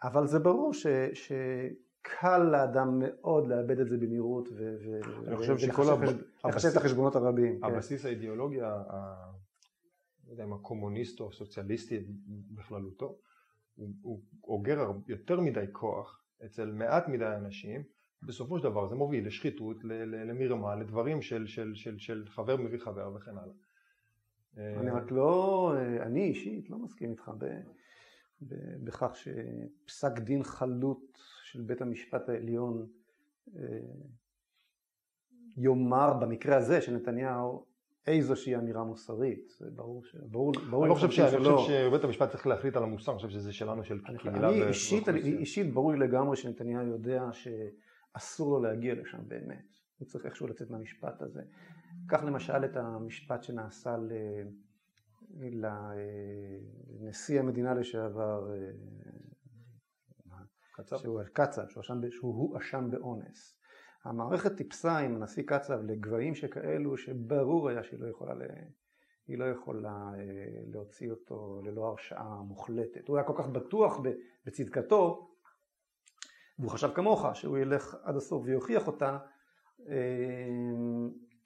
אבל זה ברור ש, שקל לאדם מאוד לאבד את זה במהירות ולחשב את החשבונות הרבים. כן. הבסיס כן. האידיאולוגי, לא יודע אם הקומוניסט או הסוציאליסטי בכללותו, הוא אוגר יותר מדי כוח אצל מעט מדי אנשים, בסופו של דבר זה מוביל לשחיתות, למרמה, לדברים של, של, של, של חבר מביא חבר וכן הלאה. אני רק לא, אני אישית לא מסכים איתך ב, ב, בכך שפסק דין חלוט של בית המשפט העליון אה, יאמר במקרה הזה של נתניהו איזושהי אמירה מוסרית, זה ברור ש... ברור, ברור אני לא חושב, שאני חושב שבית המשפט צריך להחליט על המוסר, אני חושב שזה שלנו של קהילה. אני אישית, אני, אישית ברור לי לגמרי שנתניהו יודע שאסור לו להגיע לשם באמת. הוא צריך איכשהו לצאת מהמשפט הזה. קח למשל את המשפט שנעשה ל... לנשיא המדינה לשעבר קצב, שהוא קצב, שהוא הואשם באונס. המערכת טיפסה עם הנשיא קצב לגבהים שכאלו שברור היה שהיא לא יכולה, ל... היא לא יכולה אה, להוציא אותו ללא הרשעה מוחלטת. הוא היה כל כך בטוח בצדקתו, והוא חשב כמוך שהוא ילך עד הסוף ויוכיח אותה, אה,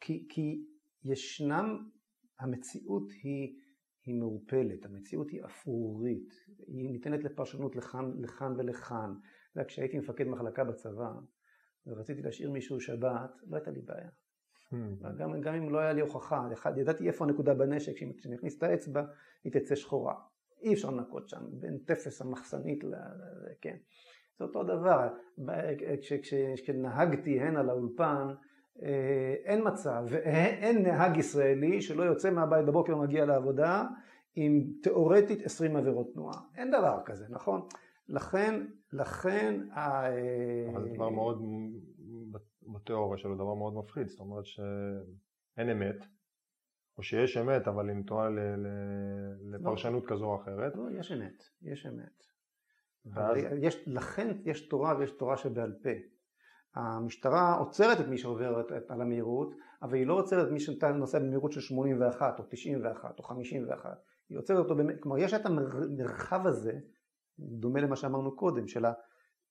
כי, כי ישנם, המציאות היא, היא מעורפלת, המציאות היא אפרורית, היא ניתנת לפרשנות לכאן, לכאן ולכאן. כשהייתי מפקד מחלקה בצבא, ורציתי להשאיר מישהו שבת, לא הייתה לי בעיה. Hmm. גם, גם אם לא היה לי הוכחה, ידעתי איפה הנקודה בנשק, כשאני אכניס את האצבע היא תצא שחורה. אי אפשר לנקות שם, בין תפס המחסנית ל... כן. זה אותו דבר, כשנהגתי הנה לאולפן, אה, אין מצב, אין נהג ישראלי שלא יוצא מהבית בבוקר ומגיע לעבודה עם תיאורטית 20 עבירות תנועה. אין דבר כזה, נכון? לכן, לכן... אבל זה דבר מאוד, בתיאוריה שלו, דבר מאוד מפחיד, זאת אומרת שאין אמת, או שיש אמת אבל היא נטועה לפרשנות. כזו או אחרת. לא, יש אמת, יש אמת. ואז... יש, לכן יש תורה ויש תורה שבעל פה. המשטרה עוצרת את מי שעובר על המהירות, אבל היא לא עוצרת את מי שנוסע במהירות של 81 או 91 או 51, היא עוצרת אותו, כלומר יש את המרחב הזה דומה למה שאמרנו קודם, של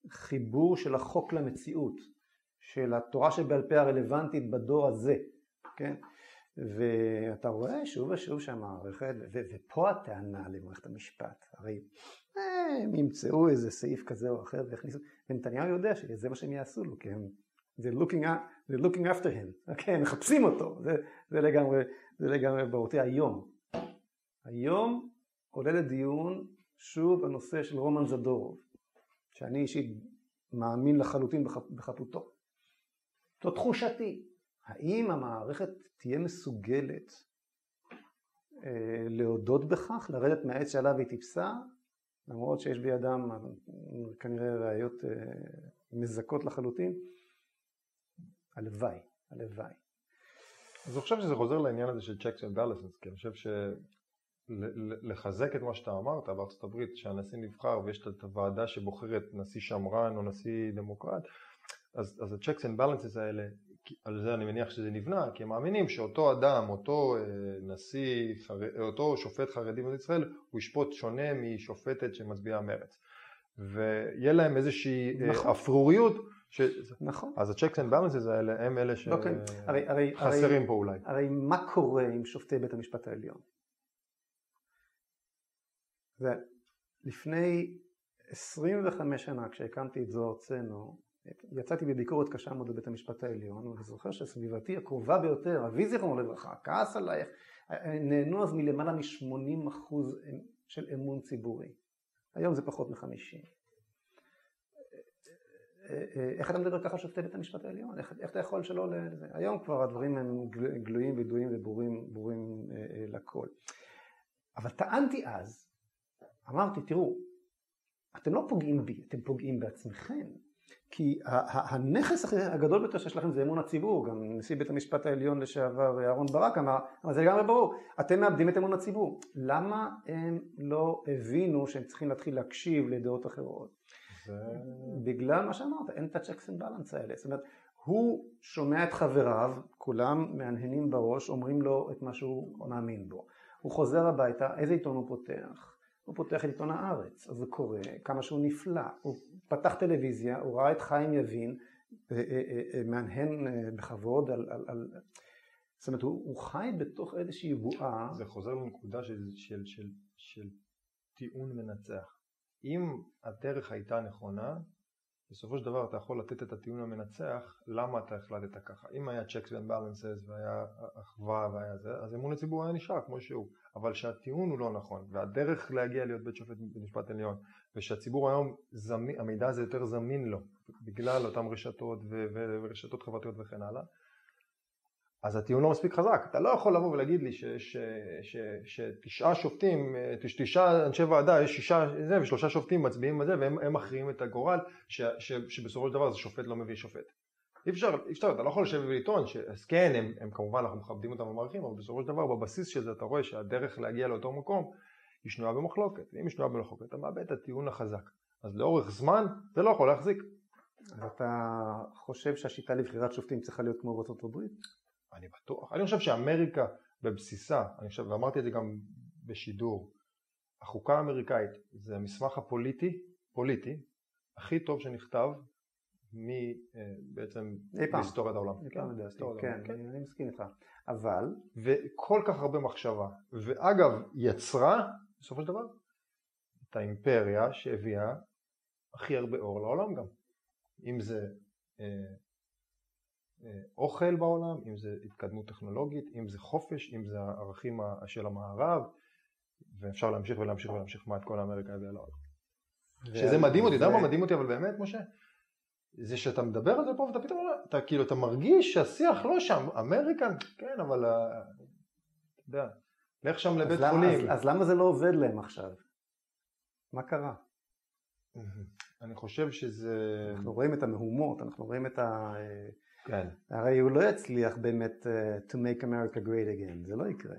החיבור של החוק למציאות, של התורה שבעל פה הרלוונטית בדור הזה, כן? ואתה רואה שוב ושוב שהמערכת, ופה הטענה למערכת המשפט, הרי הם ימצאו איזה סעיף כזה או אחר ויכניסו, ונתניהו יודע שזה מה שהם יעשו לו, כי הם, they're looking, looking after him, כן, מחפשים אותו, זה, זה לגמרי, זה לגמרי ברור. היום, היום עולה לדיון שוב הנושא של רומן זדורוב, שאני אישית מאמין לחלוטין בחפותו. זו תחושתי. האם המערכת תהיה מסוגלת אה, להודות בכך, לרדת מהעץ שעליו היא טיפסה, למרות שיש בידם כנראה ראיות אה, מזכות לחלוטין? הלוואי, הלוואי. אז אני חושב שזה חוזר לעניין הזה של checks and balances, כי אני חושב ש... לחזק את מה שאתה אמרת בארצות הברית שהנשיא נבחר ויש את הוועדה שבוחרת נשיא שמרן או נשיא דמוקרט אז, אז ה-checks and balances האלה על זה אני מניח שזה נבנה כי הם מאמינים שאותו אדם, אותו אה, נשיא, אותו שופט חרדי במדינת ישראל הוא ישפוט שונה משופטת שמצביעה מרץ ויהיה להם איזושהי אה, נכון. אפרוריות ש... נכון. אז ה-checks and balances האלה הם אלה שחסרים אוקיי. פה אולי. הרי מה קורה עם שופטי בית המשפט העליון? ולפני 25 שנה כשהקמתי את זוהר ארצנו, יצאתי בביקורת קשה מאוד בבית המשפט העליון, ואני זוכר שסביבתי הקרובה ביותר, אבי זיכרונו לברכה, כעס עלייך, נהנו אז מלמעלה מ-80% של אמון ציבורי. היום זה פחות מ-50. איך אתה מדבר ככה על שופטי בית המשפט העליון? איך, איך אתה יכול שלא לזה? היום כבר הדברים הם גלויים וידועים וברורים ברורים אה, אה, לכל. אבל טענתי אז אמרתי, תראו, אתם לא פוגעים בי, אתם פוגעים בעצמכם. כי הנכס הגדול ביותר שיש לכם זה אמון הציבור, גם נשיא בית המשפט העליון לשעבר אהרן ברק אמר, אבל זה לגמרי ברור, אתם מאבדים את אמון הציבור. למה הם לא הבינו שהם צריכים להתחיל להקשיב לדעות אחרות? זה... בגלל מה שאמרת, אין את ה-checks and balance האלה. זאת אומרת, הוא שומע את חבריו, כולם מהנהנים בראש, אומרים לו את מה שהוא מאמין בו. הוא חוזר הביתה, איזה עיתון הוא פותח? הוא פותח את עיתון הארץ, אז זה קורה, כמה שהוא נפלא, הוא פתח טלוויזיה, הוא ראה את חיים יבין, אה, אה, אה, מהנהן בכבוד על, על, על... זאת אומרת, הוא, הוא חי בתוך איזושהי בועה. זה חוזר לנקודה של, של, של, של טיעון מנצח. אם הדרך הייתה נכונה, בסופו של דבר אתה יכול לתת את הטיעון המנצח למה אתה החלטת ככה. אם היה checks and balances והיה אחווה והיה זה, אז אמון הציבור היה נשאר כמו שהוא. אבל שהטיעון הוא לא נכון, והדרך להגיע להיות בית שופט במשפט עליון, ושהציבור היום, זמין, המידע הזה יותר זמין לו, בגלל אותן רשתות ו- ו- ורשתות חברתיות וכן הלאה, אז הטיעון לא מספיק חזק. אתה לא יכול לבוא ולהגיד לי שתשעה שופטים, תשעה אנשי ועדה, יש שישה זה, ושלושה שופטים מצביעים על זה, והם מכריעים את הגורל, ש, ש, שבסופו של דבר זה שופט לא מביא שופט. אי אפשר, אי אפשר, אתה לא יכול לשבת ולטעון, אז כן, הם, הם כמובן, אנחנו מכבדים אותם ומעריכים, אבל בסופו של דבר, בבסיס של זה אתה רואה שהדרך להגיע לאותו מקום היא שנויה במחלוקת. ואם היא שנויה במחלוקת, אתה מאבד את הטיעון החזק. אז לאורך זמן, זה לא יכול להחזיק. אז אתה חושב שהשיטה לבחירת שופטים צריכה להיות כמו בארצות הברית? אני בטוח. אני חושב שאמריקה בבסיסה, אני חושב, ואמרתי את זה גם בשידור, החוקה האמריקאית זה המסמך הפוליטי, פוליטי, הכי טוב שנכתב מבעצם בהיסטוריית העולם. אי פעם לדעתי, כן, כן, אני מסכים איתך. אבל... וכל כך הרבה מחשבה. ואגב, יצרה, בסופו של דבר, את האימפריה שהביאה הכי הרבה אור לעולם גם. אם זה אה, אה, אוכל בעולם, אם זה התקדמות טכנולוגית, אם זה חופש, אם זה הערכים של המערב, ואפשר להמשיך ולהמשיך ולהמשיך מה את כל אמריקה הביאה לעולם. שזה מדהים אותי, אתה יודע מה מדהים אותי אבל באמת משה? זה שאתה מדבר על זה פה ואתה פתאום, אתה כאילו, אתה מרגיש שהשיח לא שם, אמריקן, כן, אבל, אה, אתה יודע, לך שם לבית אז חולים. אז, אז למה זה לא עובד להם עכשיו? מה קרה? אני חושב שזה... אנחנו רואים את המהומות, אנחנו רואים את ה... כן. הרי הוא לא יצליח באמת uh, to make America great again, זה לא יקרה.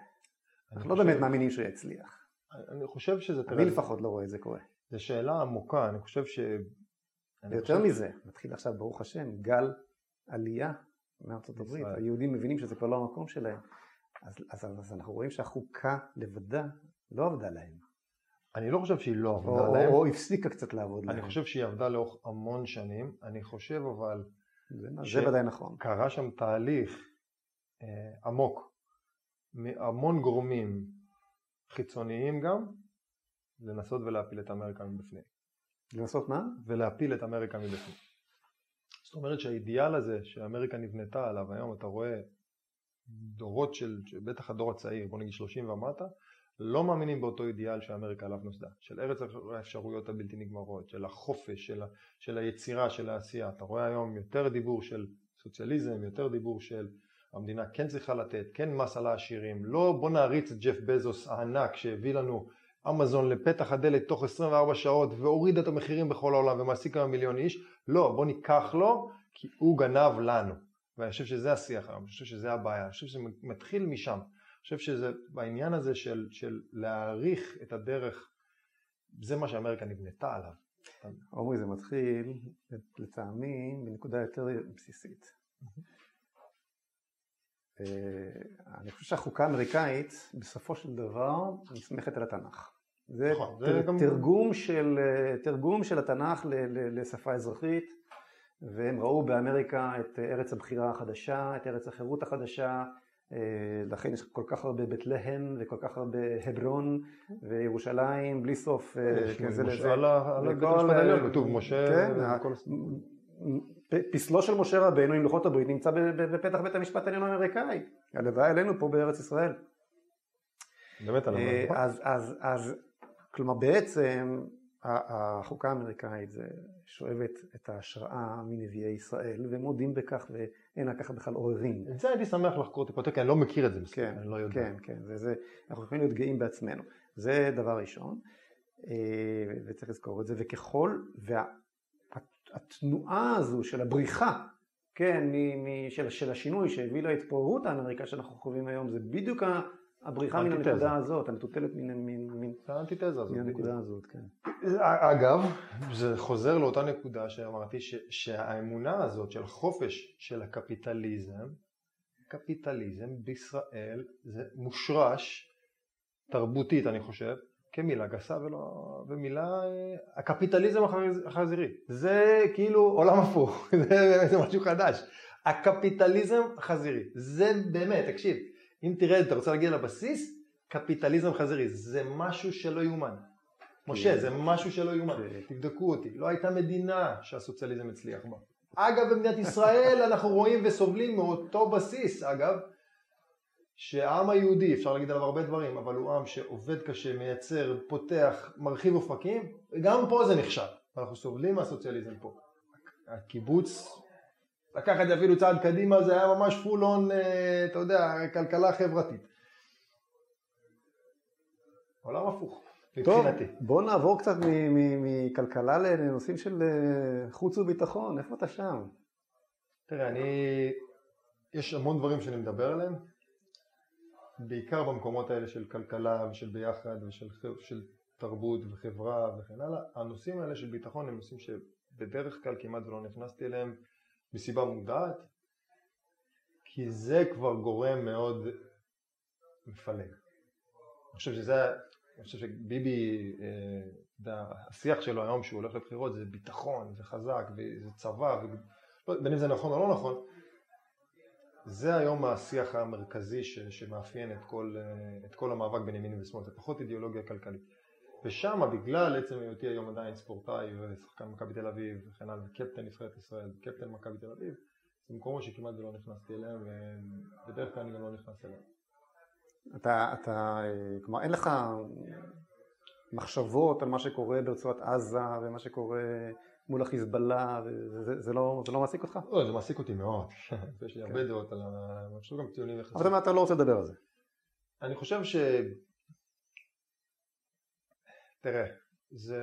אנחנו לא באמת מאמינים שהוא יצליח. אני חושב שזה... אני לפחות לא רואה את זה קורה. זו שאלה עמוקה, אני חושב ש... ויותר מזה, מתחיל עכשיו ברוך השם גל עלייה מארצות הברית, היהודים מבינים שזה כבר לא המקום שלהם, אז, אז, אז אנחנו רואים שהחוקה לבדה לא עבדה להם. אני לא חושב שהיא לא עבדה או, להם. או, או הפסיקה קצת לעבוד להם. אני חושב שהיא עבדה לאורך המון שנים, אני חושב אבל... זה, זה ודאי נכון. קרה שם תהליך אה, עמוק מהמון גורמים חיצוניים גם, לנסות ולהפיל את אמריקה מבפנים. לנסות מה? ולהפיל את אמריקה מבפנים. זאת אומרת שהאידיאל הזה שאמריקה נבנתה עליו, היום אתה רואה דורות של, בטח הדור הצעיר, בוא נגיד 30 ומטה, לא מאמינים באותו אידיאל שאמריקה עליו נוסדה, של ארץ האפשרויות הבלתי נגמרות, של החופש, של, ה, של היצירה, של העשייה. אתה רואה היום יותר דיבור של סוציאליזם, יותר דיבור של המדינה כן צריכה לתת, כן מס על העשירים, לא בוא נעריץ את ג'ף בזוס הענק שהביא לנו אמזון לפתח הדלת תוך 24 שעות והוריד את המחירים בכל העולם ומעסיק כמה מיליון איש, לא, בוא ניקח לו כי הוא גנב לנו. ואני חושב שזה השיח היום, אני חושב שזה הבעיה, אני חושב שזה מתחיל משם. אני חושב שזה בעניין הזה של, של להעריך את הדרך, זה מה שאמריקה נבנתה עליו. עמרי, זה מתחיל לטעמי בנקודה יותר בסיסית. אני חושב שהחוקה האמריקאית בסופו של דבר נסמכת על התנ"ך. זה, נכון, זה גם... תרגום, של, תרגום של התנ"ך לשפה אזרחית, והם ראו באמריקה את ארץ הבחירה החדשה, את ארץ החירות החדשה, לכן יש כל כך הרבה בית לחם וכל כך הרבה הברון וירושלים בלי סוף כזה לזה. על בית המשפט העליון כתוב משה. כן, פסלו של משה רבנו עם לוחות הברית נמצא בפתח בית המשפט העליון האמריקאי. הלוואי עלינו פה בארץ ישראל. באמת הלוואי. אז, אז, אז כלומר בעצם החוקה האמריקאית זה שואבת את ההשראה מנביאי ישראל ומודים בכך ואין על כך בכלל עוררין. את זה הייתי שמח לחקור טיפה, כי אני לא מכיר את זה מספיק, כן, אני לא יודע. כן, כן, זה, זה, אנחנו יכולים להיות גאים בעצמנו. זה דבר ראשון, וצריך לזכור את זה, וככל, והתנועה הזו של הבריחה, כן, של, של השינוי שהביא להתפוררות האמריקה שאנחנו חווים היום, זה בדיוק הבריחה מן הנקודה הזאת, המטוטלת מן האנטיתזה הזאת. מהנקודה הזאת, כן. אגב, זה חוזר לאותה נקודה שאמרתי, שהאמונה הזאת של חופש של הקפיטליזם, קפיטליזם בישראל זה מושרש תרבותית אני חושב, כמילה גסה ולא, ומילה, הקפיטליזם החזירי, זה כאילו עולם הפוך, זה, זה משהו חדש, הקפיטליזם החזירי, זה באמת, תקשיב, אם תראה, אתה רוצה להגיע לבסיס, קפיטליזם חזירי, זה משהו שלא יאומן. משה, זה משהו שלא יאומן. תבדקו אותי, לא הייתה מדינה שהסוציאליזם הצליח בה. אגב, במדינת ישראל אנחנו רואים וסובלים מאותו בסיס, אגב, שהעם היהודי, אפשר להגיד עליו הרבה דברים, אבל הוא עם שעובד קשה, מייצר, פותח, מרחיב אופקים, וגם פה זה נכשל. אנחנו סובלים מהסוציאליזם פה. הקיבוץ לקח את זה אפילו צעד קדימה, זה היה ממש פול און, אה, אתה יודע, כלכלה חברתית. עולם הפוך, מבחינתי. טוב, בוא נעבור קצת מכלכלה לנושאים של אה, חוץ וביטחון, איפה אתה שם? תראה, אני... יש המון דברים שאני מדבר עליהם, בעיקר במקומות האלה של כלכלה ושל ביחד ושל של תרבות וחברה וכן הלאה. הנושאים האלה של ביטחון הם נושאים שבדרך כלל כמעט ולא נכנסתי אליהם מסיבה מודעת, כי זה כבר גורם מאוד מפלג. אני חושב שזה, אני חושב שביבי, אה, השיח שלו היום שהוא הולך לבחירות זה ביטחון, זה חזק, וזה צבא, ו... בין אם זה נכון או לא נכון, זה היום השיח המרכזי ש, שמאפיין את כל, אה, את כל המאבק בין ימין ושמאל, זה פחות אידיאולוגיה כלכלית. ושם בגלל עצם היותי היום עדיין ספורטאי ושחקן מכבי תל אביב וכן הלאה, וקפטן נבחרת ישראל, וקפטן מכבי תל אביב, זה מקומות שכמעט ולא נכנסתי אליהם, ובדרך כלל אני גם לא נכנס אליהם. אתה, אתה, כלומר אין לך מחשבות על מה שקורה ברצועת עזה ומה שקורה מול החיזבאללה, זה, זה, לא, זה לא מעסיק אותך? לא, זה מעסיק אותי מאוד, יש לי הרבה כן. דעות על ה... אני חושב גם טיעונים יחסים. אבל אתה לא רוצה לדבר על זה. אני חושב ש... תראה, זה...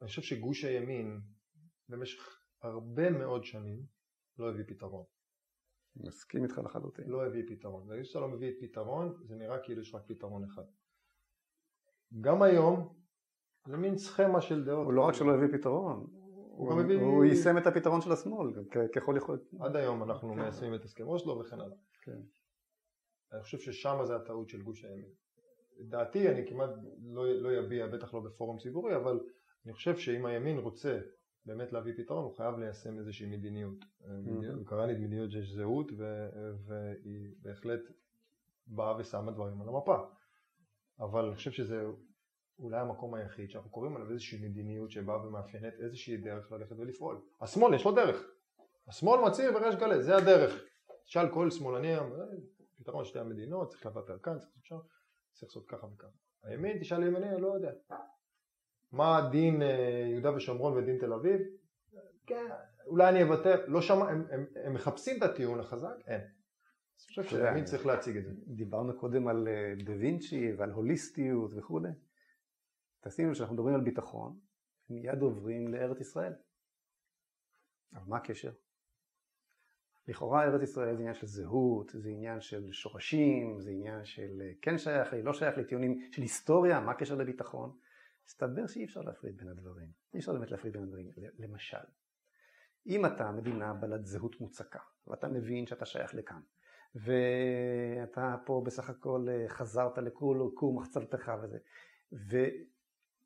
אני חושב שגוש הימין במשך הרבה מאוד שנים לא הביא פתרון. מסכים איתך לחלוטין. לא הביא פתרון. ברגע שאתה לא מביא פתרון, זה נראה כאילו יש רק פתרון אחד. גם היום, זה מין סכמה של דעות. הוא לא רק שלא הביא פתרון, הוא, הוא, מביא... הוא יישם את הפתרון של השמאל, ככל יכול... עד היום אנחנו כן. מיישמים את הסכם אוסלו וכן הלאה. כן. אני חושב ששם זה הטעות של גוש הימין. דעתי אני כמעט לא, לא יביע, בטח לא בפורום ציבורי, אבל אני חושב שאם הימין רוצה באמת להביא פתרון הוא חייב ליישם איזושהי מדיניות. Mm-hmm. קרא לי מדיניות שיש זהות והיא בהחלט באה ושמה דברים על המפה. אבל אני חושב שזה אולי המקום היחיד שאנחנו קוראים עליו איזושהי מדיניות שבאה ומאפיינת איזושהי דרך ללכת ולפעול. השמאל יש לו דרך. השמאל מצהיר בריש גלי, זה הדרך. תשאל כל שמאלני, אה, פתרון שתי המדינות, צריך לוותר כאן, צריך שם, צריך לעשות ככה וככה. הימין, תשאל ימני, אני לא יודע. מה דין אה, יהודה ושומרון ודין תל אביב? כן, אולי אני אוותר, לא שמע, הם, הם, הם מחפשים את הטיעון החזק? אין. אני חושב שהימין צריך להציג את זה. דיברנו קודם על אה, דה וינצ'י ועל הוליסטיות וכולי. תשימו שאנחנו מדברים על ביטחון, מיד עוברים לארץ ישראל. אבל מה הקשר? לכאורה ארץ ישראל זה עניין של זהות, זה עניין של שורשים, זה עניין של אה, כן שייך לי, לא שייך לי, טיעונים של היסטוריה, מה הקשר לביטחון? מסתבר שאי אפשר להפריד בין הדברים. אי אפשר באמת להפריד בין הדברים. למשל, אם אתה מדינה בעלת זהות מוצקה, ואתה מבין שאתה שייך לכאן, ואתה פה בסך הכל אה, חזרת לכור מחצלתך וזה,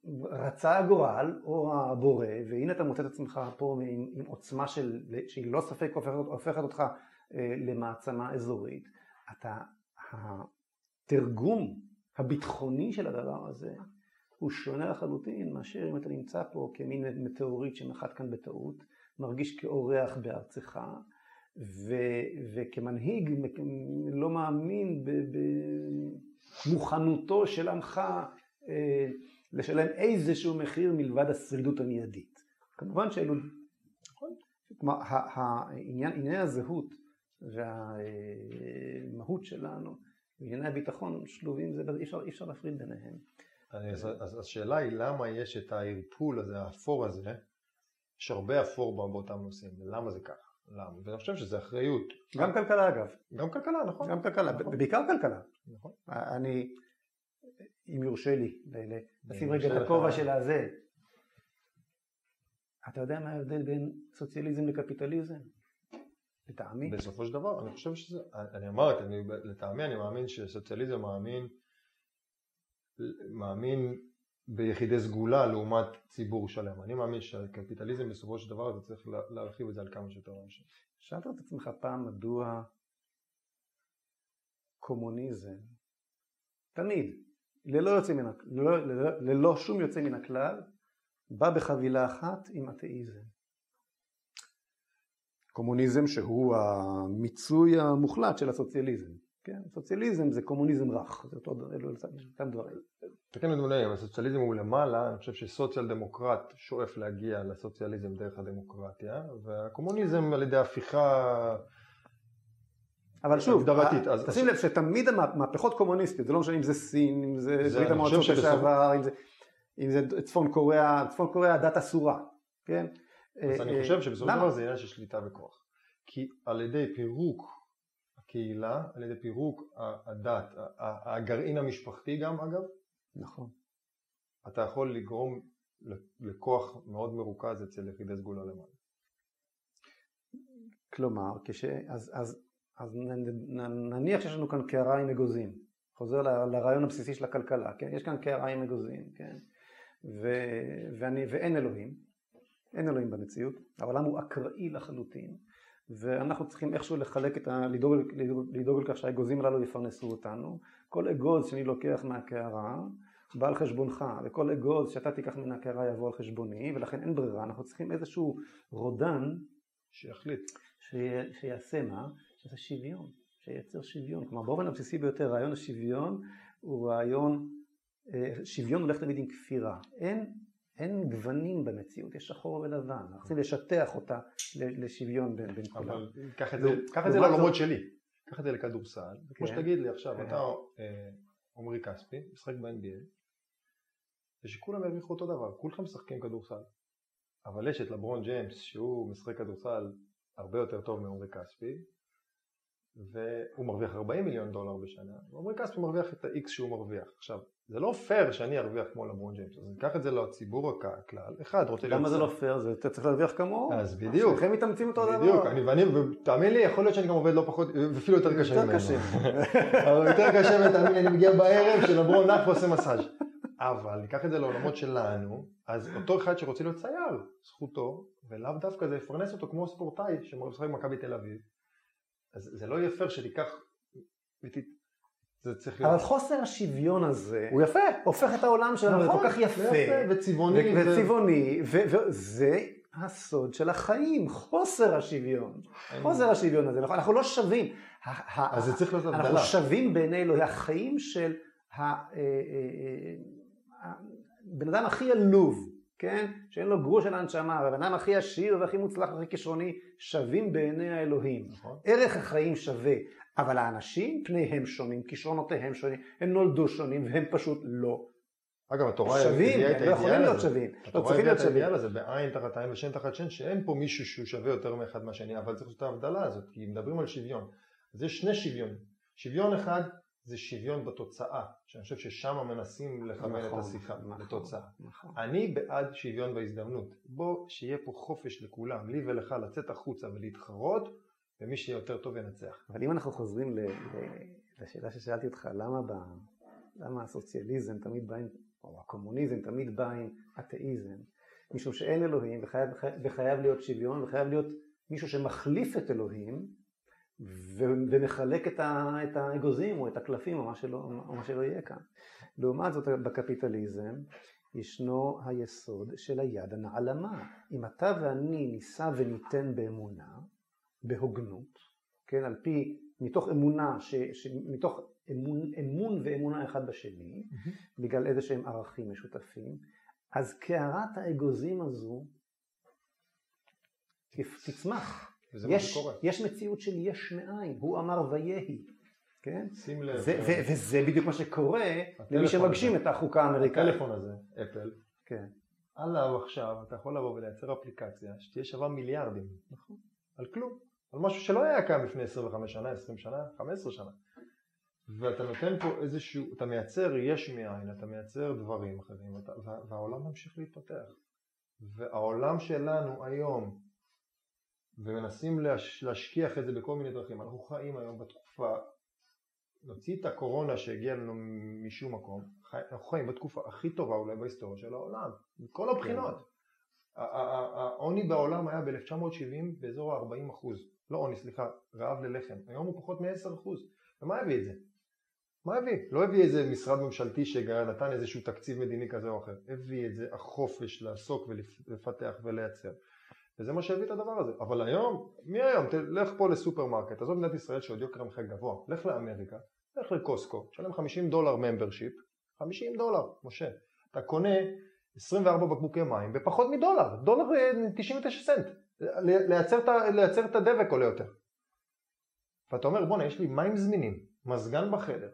ורצה הגורל או הבורא, והנה אתה מוצא את עצמך פה עם, עם עוצמה של, שהיא לא ספק הופכת, הופכת אותך אה, למעצמה אזורית, אתה, התרגום הביטחוני של הדבר הזה הוא שונה לחלוטין מאשר אם אתה נמצא פה כמין מטאוריט שנחת כאן בטעות, מרגיש כאורח בארצך, ו, וכמנהיג לא מאמין במוכנותו של עמך אה, לשלם איזשהו מחיר מלבד השרידות המיידית. כמובן שאלו, נכון, כלומר העניין, ענייני הזהות והמהות שלנו וענייני הביטחון שלובים, זה, אי אפשר, אי אפשר להפריד ביניהם. אז, אז השאלה היא למה יש את הערפול הזה, האפור הזה, יש הרבה אפור באותם נושאים, למה זה ככה? למה? ואני חושב שזה אחריות. גם כלכלה אגב. גם כלכלה, נכון. גם כלכלה, נכון. בעיקר כלכלה. נכון. אני, אם יורשה לי, לשים רגע את הכובע של הזה. אתה יודע מה ההבדל בין סוציאליזם לקפיטליזם? לטעמי. בסופו של דבר, אני חושב שזה, אני אמרתי, לטעמי אני מאמין שסוציאליזם מאמין מאמין ביחידי סגולה לעומת ציבור שלם. אני מאמין שהקפיטליזם בסופו של דבר אתה צריך להרחיב את זה על כמה שיותר אנשים. שאלת את עצמך פעם מדוע קומוניזם תמיד, ללא, יוצא מן, ללא, ללא, ללא שום יוצא מן הכלל, בא בחבילה אחת עם אתאיזם. קומוניזם שהוא המיצוי המוחלט של הסוציאליזם. כן, סוציאליזם זה קומוניזם רך, זה אותו דבר, אלו אותם דברים. תקן אותי אם הסוציאליזם הוא למעלה, אני חושב שסוציאל דמוקרט שואף להגיע לסוציאליזם דרך הדמוקרטיה, והקומוניזם על ידי הפיכה אבל שוב, הגדרתית, אז תשים לב שתמיד המהפכות קומוניסטיות, זה לא משנה אם זה סין, אם זה ברית המועצות לשעבר, אם זה צפון קוריאה, צפון קוריאה דת אסורה, כן? אז אני חושב שבסופו של דבר זה עניין של שליטה וכוח. כי על ידי פירוק הקהילה, על ידי פירוק הדת, הגרעין המשפחתי גם אגב, נכון. אתה יכול לגרום לכוח מאוד מרוכז אצל יחידי סגולה למעלה. כלומר, כש... אז, אז, אז נניח שיש לנו כאן קערה עם אגוזים, חוזר לרעיון הבסיסי של הכלכלה, כן? יש כאן קערה עם אגוזים, כן? ו... ואני... ואין אלוהים, אין אלוהים במציאות, העולם הוא אקראי לחלוטין, ואנחנו צריכים איכשהו לחלק את ה... לדאוג, לדאוג, לדאוג לכך שהאגוזים הללו יפרנסו אותנו. כל אגוז שאני לוקח מהקערה בא על חשבונך, וכל אגוז שאתה תיקח מן הקערה יבוא על חשבוני, ולכן אין ברירה, אנחנו צריכים איזשהו רודן שיחליט, שי, שיעשה מה? שיעשה שוויון, שייצר שוויון. כלומר באופן הבסיסי ביותר רעיון השוויון הוא רעיון, אה, שוויון הולך תמיד עם כפירה. אין, אין גוונים במציאות, יש שחור ולבן, אנחנו צריכים לשטח אותה לשוויון בין, בין כולם. אבל קח את זה, קח את זה לעולמות שלי, קח את זה לכדורסל, כמו כן. שתגיד לי עכשיו, כן. אתה אה, עמרי כספי, משחק ב-NBA, ושכולם ירוויחו אותו דבר, כולכם משחקים כדורסל. אבל יש את לברון ג'יימס שהוא משחק כדורסל הרבה יותר טוב מעמרי כספי והוא מרוויח 40 מיליון דולר בשנה, ועמרי כספי מרוויח את ה-X שהוא מרוויח. עכשיו, זה לא פייר שאני ארוויח כמו לברון ג'יימס, אז ניקח את זה לציבור הכלל, אחד רוצה להיות... למה זה לא פייר? זה אתה צריך להרוויח כמוהו. אז בדיוק. שניכם מתאמצים אותו דבר. בדיוק, אני ואני, ותאמין לי, יכול להיות שאני גם עובד לא פחות, ואפילו יותר קשה ממנו. יותר קשה. אבל יותר קשה, ותאמין לי, אני מגיע בערב שלברון נח ועושה מסאז'. אבל ניקח את זה לעולמות שלנו, אז אותו אחד שרוצה להיות צייר, זכותו, ולאו דווקא זה יפרנס אותו כמו ספורטאי שמשחק במכבי תל אביב. אז זה לא יהיה פייר שתיקח, זה צריך להיות... אבל חוסר השוויון הזה, הוא יפה, הופך את העולם שלנו נכון, כל כך יפה, יפה. וצבעוני, ו- וצבעוני, וזה הסוד של החיים, חוסר השוויון, חוסר השוויון הזה, נכון? אנחנו לא שווים, אז זה צריך להיות הבדלה, אנחנו שווים בעיני אלוהי החיים של אה, אה, אה, הבן אדם הכי עלוב, כן? שאין לו גרוש של הנשמה, והבן אדם הכי עשיר והכי מוצלח והכי כישרוני, שווים בעיני האלוהים. נכון. ערך החיים שווה, אבל האנשים, פניהם שונים, כישרונותיהם שונים, הם נולדו שונים והם פשוט לא. אגב, התורה שווים, הם לא יכולים להיות שווים. לא צריכים להיות שווים. התורה הביאה את האידיאל הזה בעין תחת עין ושן תחת שן, שאין פה מישהו שהוא שווה יותר מאחד מהשני, אבל צריך לעשות את ההבדלה הזאת, כי מדברים על שוויון. אז יש שני שוויון. שוויון אחד זה שוויון בתוצאה, שאני חושב ששם מנסים לכוון נכון, את השיחה, נכון, לתוצאה. נכון. אני בעד שוויון בהזדמנות. בוא, שיהיה פה חופש לכולם, לי ולך, לצאת החוצה ולהתחרות, ומי שיהיה יותר טוב ינצח. אבל אם אנחנו חוזרים ל, לשאלה ששאלתי אותך, למה, ב, למה הסוציאליזם תמיד בא עם, או הקומוניזם תמיד בא עם אתאיזם? משום שאין אלוהים וחייב, וחייב להיות שוויון וחייב להיות מישהו שמחליף את אלוהים ומחלק את, האגוזים או את הקלפים או מה, שלא, או מה שלא יהיה כאן. לעומת זאת בקפיטליזם ישנו היסוד של היד הנעלמה. אם אתה ואני נישא וניתן באמונה, בהוגנות, כן, על פי, מתוך אמונה, ש, ש, מתוך אמון, אמון ואמונה אחד בשני, mm-hmm. בגלל איזה שהם ערכים משותפים, אז קערת האגוזים הזו תצמח. וזה יש, מה שקורה. יש מציאות של יש מאין, הוא אמר ויהי. כן? שים לב. זה, ו, וזה בדיוק מה שקורה למי שמגשים את החוקה האמריקאית. הטלפון הזה, אפל, כן. עליו עכשיו אתה יכול לבוא ולייצר אפליקציה שתהיה שווה מיליארדים. נכון. על כלום. על משהו שלא היה קיים לפני 25 שנה, 20 שנה, 15 שנה. ואתה נותן פה איזשהו, אתה מייצר יש מאין, אתה מייצר דברים אחרים, ואתה, והעולם ממשיך להתפתח. והעולם שלנו היום, ומנסים להש, להשכיח את זה בכל מיני דרכים. אנחנו חיים היום בתקופה, נוציא את הקורונה שהגיעה לנו משום מקום, חי, אנחנו חיים בתקופה הכי טובה אולי בהיסטוריה של העולם, מכל הבחינות. כן. העוני בעולם היה ב-1970 באזור ה-40 אחוז, לא עוני סליחה, רעב ללחם, היום הוא פחות מ-10 אחוז, ומה הביא את זה? מה הביא? לא הביא איזה משרד ממשלתי שנתן איזשהו תקציב מדיני כזה או אחר, הביא את זה החופש לעסוק ולפתח ולייצר. וזה מה שהביא את הדבר הזה. אבל היום, מי היום? תלך פה לסופרמרקט, עזוב מדינת ישראל שעוד יוקר המחיה גבוה, לך לאמריקה, לך ל Costco, תשלם 50 דולר membership, 50 דולר, משה. אתה קונה 24 בקבוקי מים בפחות מדולר, דולר 99 אה, סנט. לייצר, לייצר את הדבק עולה יותר. ואתה אומר בואנה יש לי מים זמינים, מזגן בחדר,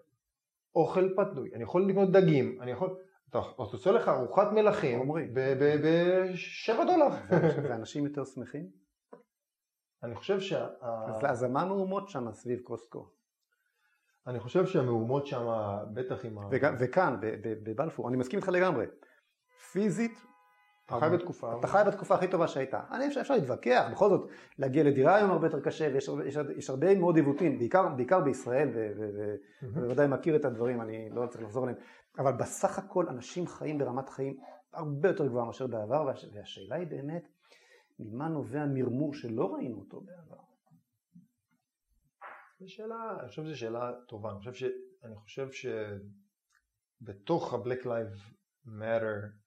אוכל פתוי, אני יכול לקנות דגים, אני יכול... אתה עושה לך ארוחת מלכים בשבע דולר. ואנשים יותר שמחים? אני חושב שה... אז, אז מה המהומות שם סביב קוסקו? אני חושב שהמהומות שם, בטח עם ה... וכאן, בבלפור, אני מסכים איתך לגמרי. פיזית, אתה חי בתקופה... אתה חי בתקופה הכי טובה שהייתה. אני אפשר, אפשר להתווכח, בכל זאת, להגיע לדירה היום הרבה יותר קשה, ויש הרבה- יש, יש הרבה מאוד עיוותים, בעיקר, בעיקר בישראל, ובוודאי מכיר את הדברים, אני לא צריך לחזור עליהם, אבל בסך הכל אנשים חיים ברמת חיים הרבה יותר גבוהה מאשר בעבר, והש, והשאלה היא באמת, ממה נובע מרמור שלא ראינו אותו בעבר. זו שאלה, אני חושב שזו שאלה טובה, אני חושב, ש, אני חושב שבתוך ה-Black Lives Matter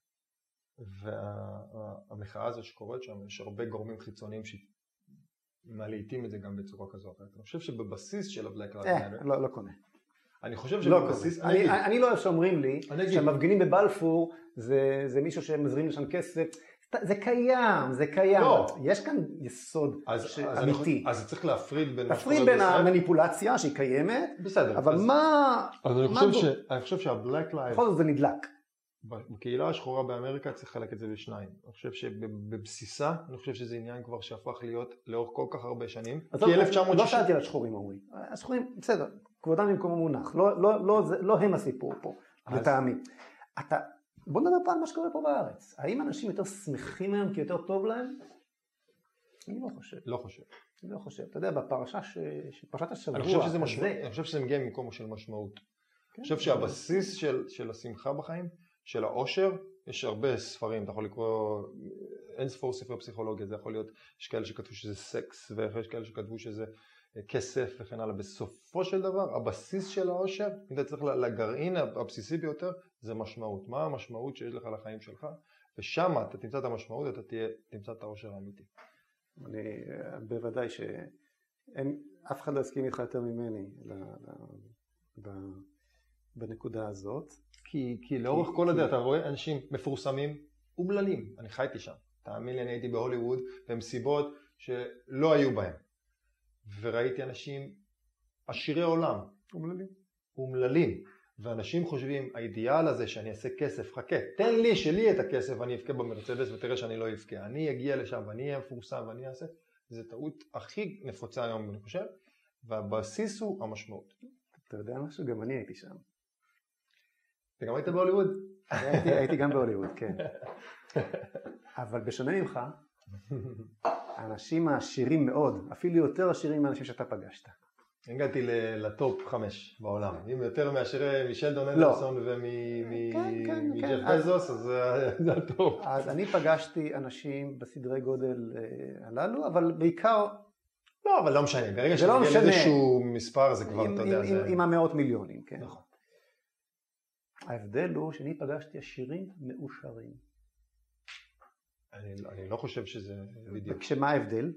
והמחאה הזאת שקורית שם, יש הרבה גורמים חיצוניים שמלהיטים את זה גם בצורה כזו או אחרת. אני חושב שבבסיס של ה-Black Lives אה, Matter, לא, לא קונה. אני חושב לא שבבסיס. אני, אני לא אוהב שאומרים לי אני. שהמפגינים בבלפור זה, זה מישהו שמזרים לשם כסף, זה קיים, זה קיים. לא. יש כאן יסוד אז, ש- אז, אני, אמיתי. חושב- אז צריך להפריד בין שקורה בין בישראל- המניפולציה שהיא קיימת, בסדר, אבל אז, מה, אז אני, מה חושב ש, אני חושב שה-Black Lives בכל זאת זה נדלק. בקהילה השחורה באמריקה צריך לחלק את זה לשניים. אני חושב שבבסיסה, אני חושב שזה עניין כבר שהפך להיות לאורך כל כך הרבה שנים. אז כי לא- 1960... לא שאלתי על השחורים אומרים, השחורים בסדר, כבודם במקום המונח, לא, לא, לא, זה, לא הם הסיפור פה, אז- לטעמי. אתה, בוא נדבר פעם על מה שקורה פה בארץ, האם אנשים יותר שמחים היום כי יותר טוב להם? אני לא חושב. לא חושב. אני לא חושב, אתה יודע, בפרשה, ש... פרשת השבוע, אני חושב שזה הזה- משמעות, אני חושב שזה מגיע ממקום של משמעות. כן, אני חושב שהבסיס של, של השמחה בחיים, של העושר, יש הרבה ספרים, אתה יכול לקרוא אין ספור ספרי פסיכולוגיה, זה יכול להיות, יש כאלה שכתבו שזה סקס, ויש כאלה שכתבו שזה אה, כסף וכן הלאה. בסופו של דבר, הבסיס של העושר, אם אתה צריך לגרעין הבסיסי ביותר, זה משמעות. מה המשמעות שיש לך לחיים שלך, ושם אתה תמצא את המשמעות, אתה תהיה, תמצא את העושר האמיתי. אני, אה, בוודאי שאין, אף אחד לא יסכים איתך יותר ממני ל, ל, ב, בנקודה הזאת. כי, כי לאורך כל הדרך אתה רואה אנשים מפורסמים, אומללים, אני חייתי שם, תאמין לי, אני הייתי בהוליווד במסיבות שלא היו בהם, וראיתי אנשים עשירי עולם, אומללים. אומללים, ואנשים חושבים, האידיאל הזה שאני אעשה כסף, חכה, תן לי שלי את הכסף ואני אבכה במרצדס ותראה שאני לא אבכה, אני אגיע לשם ואני אהיה מפורסם ואני אעשה, זו טעות הכי נפוצה היום אני חושב, והבסיס הוא המשמעות. אתה יודע משהו? גם אני הייתי שם. אתה גם היית בהוליווד? הייתי, גם בהוליווד, כן. אבל בשונה ממך, האנשים העשירים מאוד, אפילו יותר עשירים מהאנשים שאתה פגשת. הגעתי ל top חמש בעולם. אם יותר מאשר משלדון לא. אדלסון כן, כן, ומג'ף כן. בזוס, אז זה- זה ה top. אז אני פגשתי אנשים בסדרי גודל אה, הללו, אבל בעיקר לא, אבל לא משנה. ברגע לא שמגיע. לאיזשהו מספר, זה כבר, אתה יודע, זה... עם המאות מיליונים, כן. נכון. ההבדל הוא שאני פגשתי עשירים מאושרים. אני אני לא חושב שזה בדיוק. כשמה ההבדל?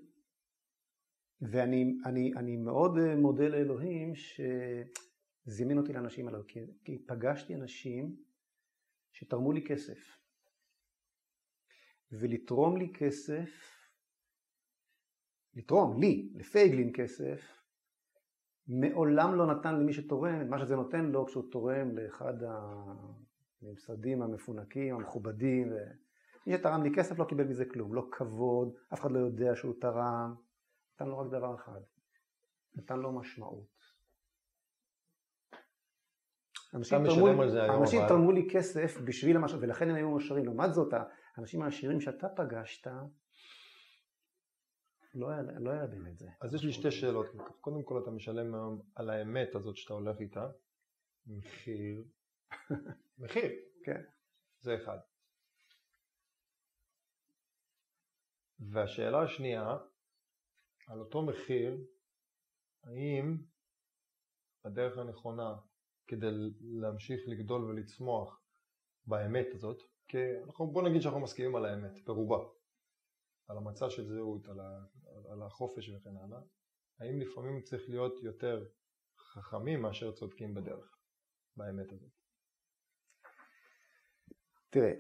ואני אני, אני מאוד אה, מודה לאלוהים שזימן אותי לאנשים הללו, כי, כי פגשתי אנשים שתרמו לי כסף. ולתרום לי כסף, לתרום לי, לפייגלין כסף, מעולם לא נתן למי שתורם את מה שזה נותן לו כשהוא תורם לאחד הממסדים המפונקים, המכובדים. ו... מי שתרם לי כסף לא קיבל מזה כלום, לא כבוד, אף אחד לא יודע שהוא תרם, נתן לו רק דבר אחד, נתן לו משמעות. אנשים תרמו, על זה היום, אנשים אבל- תרמו לי כסף בשביל המשאב, ולכן הם היו מאושרים. לעומת זאת, האנשים העשירים שאתה פגשת, לא היה, לא היה באמת זה. אז יש לי שתי שאלות. קודם כל, אתה משלם היום על האמת הזאת שאתה הולך איתה. מחיר. מחיר. כן. זה אחד. והשאלה השנייה, על אותו מחיר, האם הדרך הנכונה כדי להמשיך לגדול ולצמוח באמת הזאת, כי אנחנו, בוא נגיד שאנחנו מסכימים על האמת, ברובה, על המצע של זהות, על, ה, על החופש וכן הלאה, האם לפעמים צריך להיות יותר חכמים מאשר צודקים בדרך, באמת הזאת? תראה,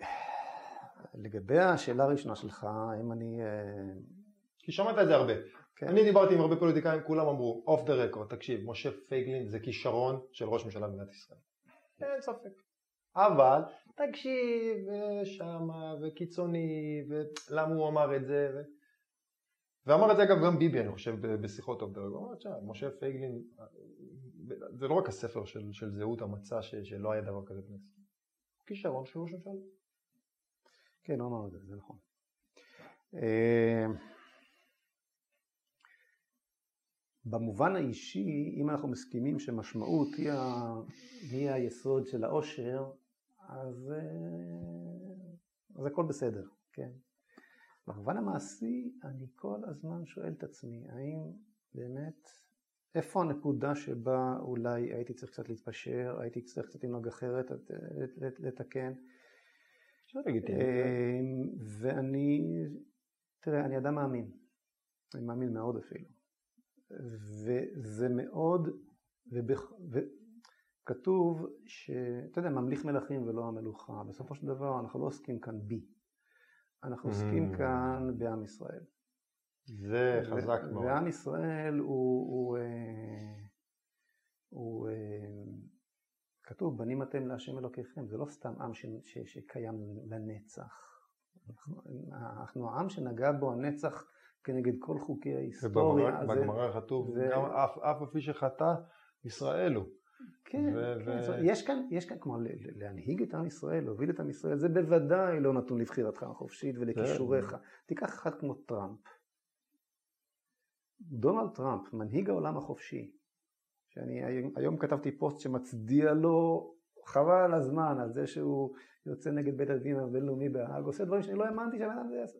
לגבי השאלה הראשונה שלך, האם אני... אה, כי שמעת את זה הרבה. כן. אני דיברתי עם הרבה פוליטיקאים, כולם אמרו, אוף דה רקורד, תקשיב, משה פייגלין זה כישרון של ראש ממשלה במדינת ישראל. אין ספק. אבל, תקשיב, ושמה, וקיצוני, ולמה הוא אמר את זה, ו... ואמר את זה אגב גם ביבי, אני חושב, בשיחות אוף דרג. הוא אמר, תשמע, משה פייגלין, זה לא רק הספר של, של זהות המצע, ש, שלא היה דבר כזה בכנסת. כישרון של ראש הממשלה. כן, הוא אמר את זה, זה נכון. אה, במובן האישי, אם אנחנו מסכימים שמשמעות היא, ה... היא היסוד של העושר, אז, אה, אז הכל בסדר, כן. במובן המעשי, אני כל הזמן שואל את עצמי, האם באמת, איפה הנקודה שבה אולי הייתי צריך קצת להתפשר, הייתי צריך קצת לנהוג אחרת, לתקן. אה, ואני, תראה, אני אדם מאמין, אני מאמין מאוד אפילו. וזה מאוד, וכתוב שאתה יודע, ממליך מלכים ולא המלוכה, בסופו של דבר אנחנו לא עוסקים כאן בי, אנחנו עוסקים mm. כאן בעם ישראל. זה חזק מאוד. ועם ישראל הוא, הוא, אה, הוא, הוא אה, כתוב בנים אתם להשם אלוקיכם, זה לא סתם עם ש, ש, שקיים לנצח. אנחנו, אנחנו העם שנגע בו הנצח כנגד כל חוקי ההיסטוריה. ובגמרא כתוב, ו... גם אף, אף אפי שחטא ישראל הוא. כן, ו... כן. ו... יש כאן, יש כאן, כלומר, להנהיג את עם ישראל, להוביל את עם ישראל, זה בוודאי לא נתון לבחירתך החופשית ולכישוריך. כן. תיקח אחד כמו טראמפ. דונלד טראמפ, מנהיג העולם החופשי, שאני היום, היום כתבתי פוסט שמצדיע לו חבל הזמן, על זה שהוא יוצא נגד בית הדין הבינלאומי בהאג, עושה דברים שאני לא האמנתי שהבן אדם הזה יעשה.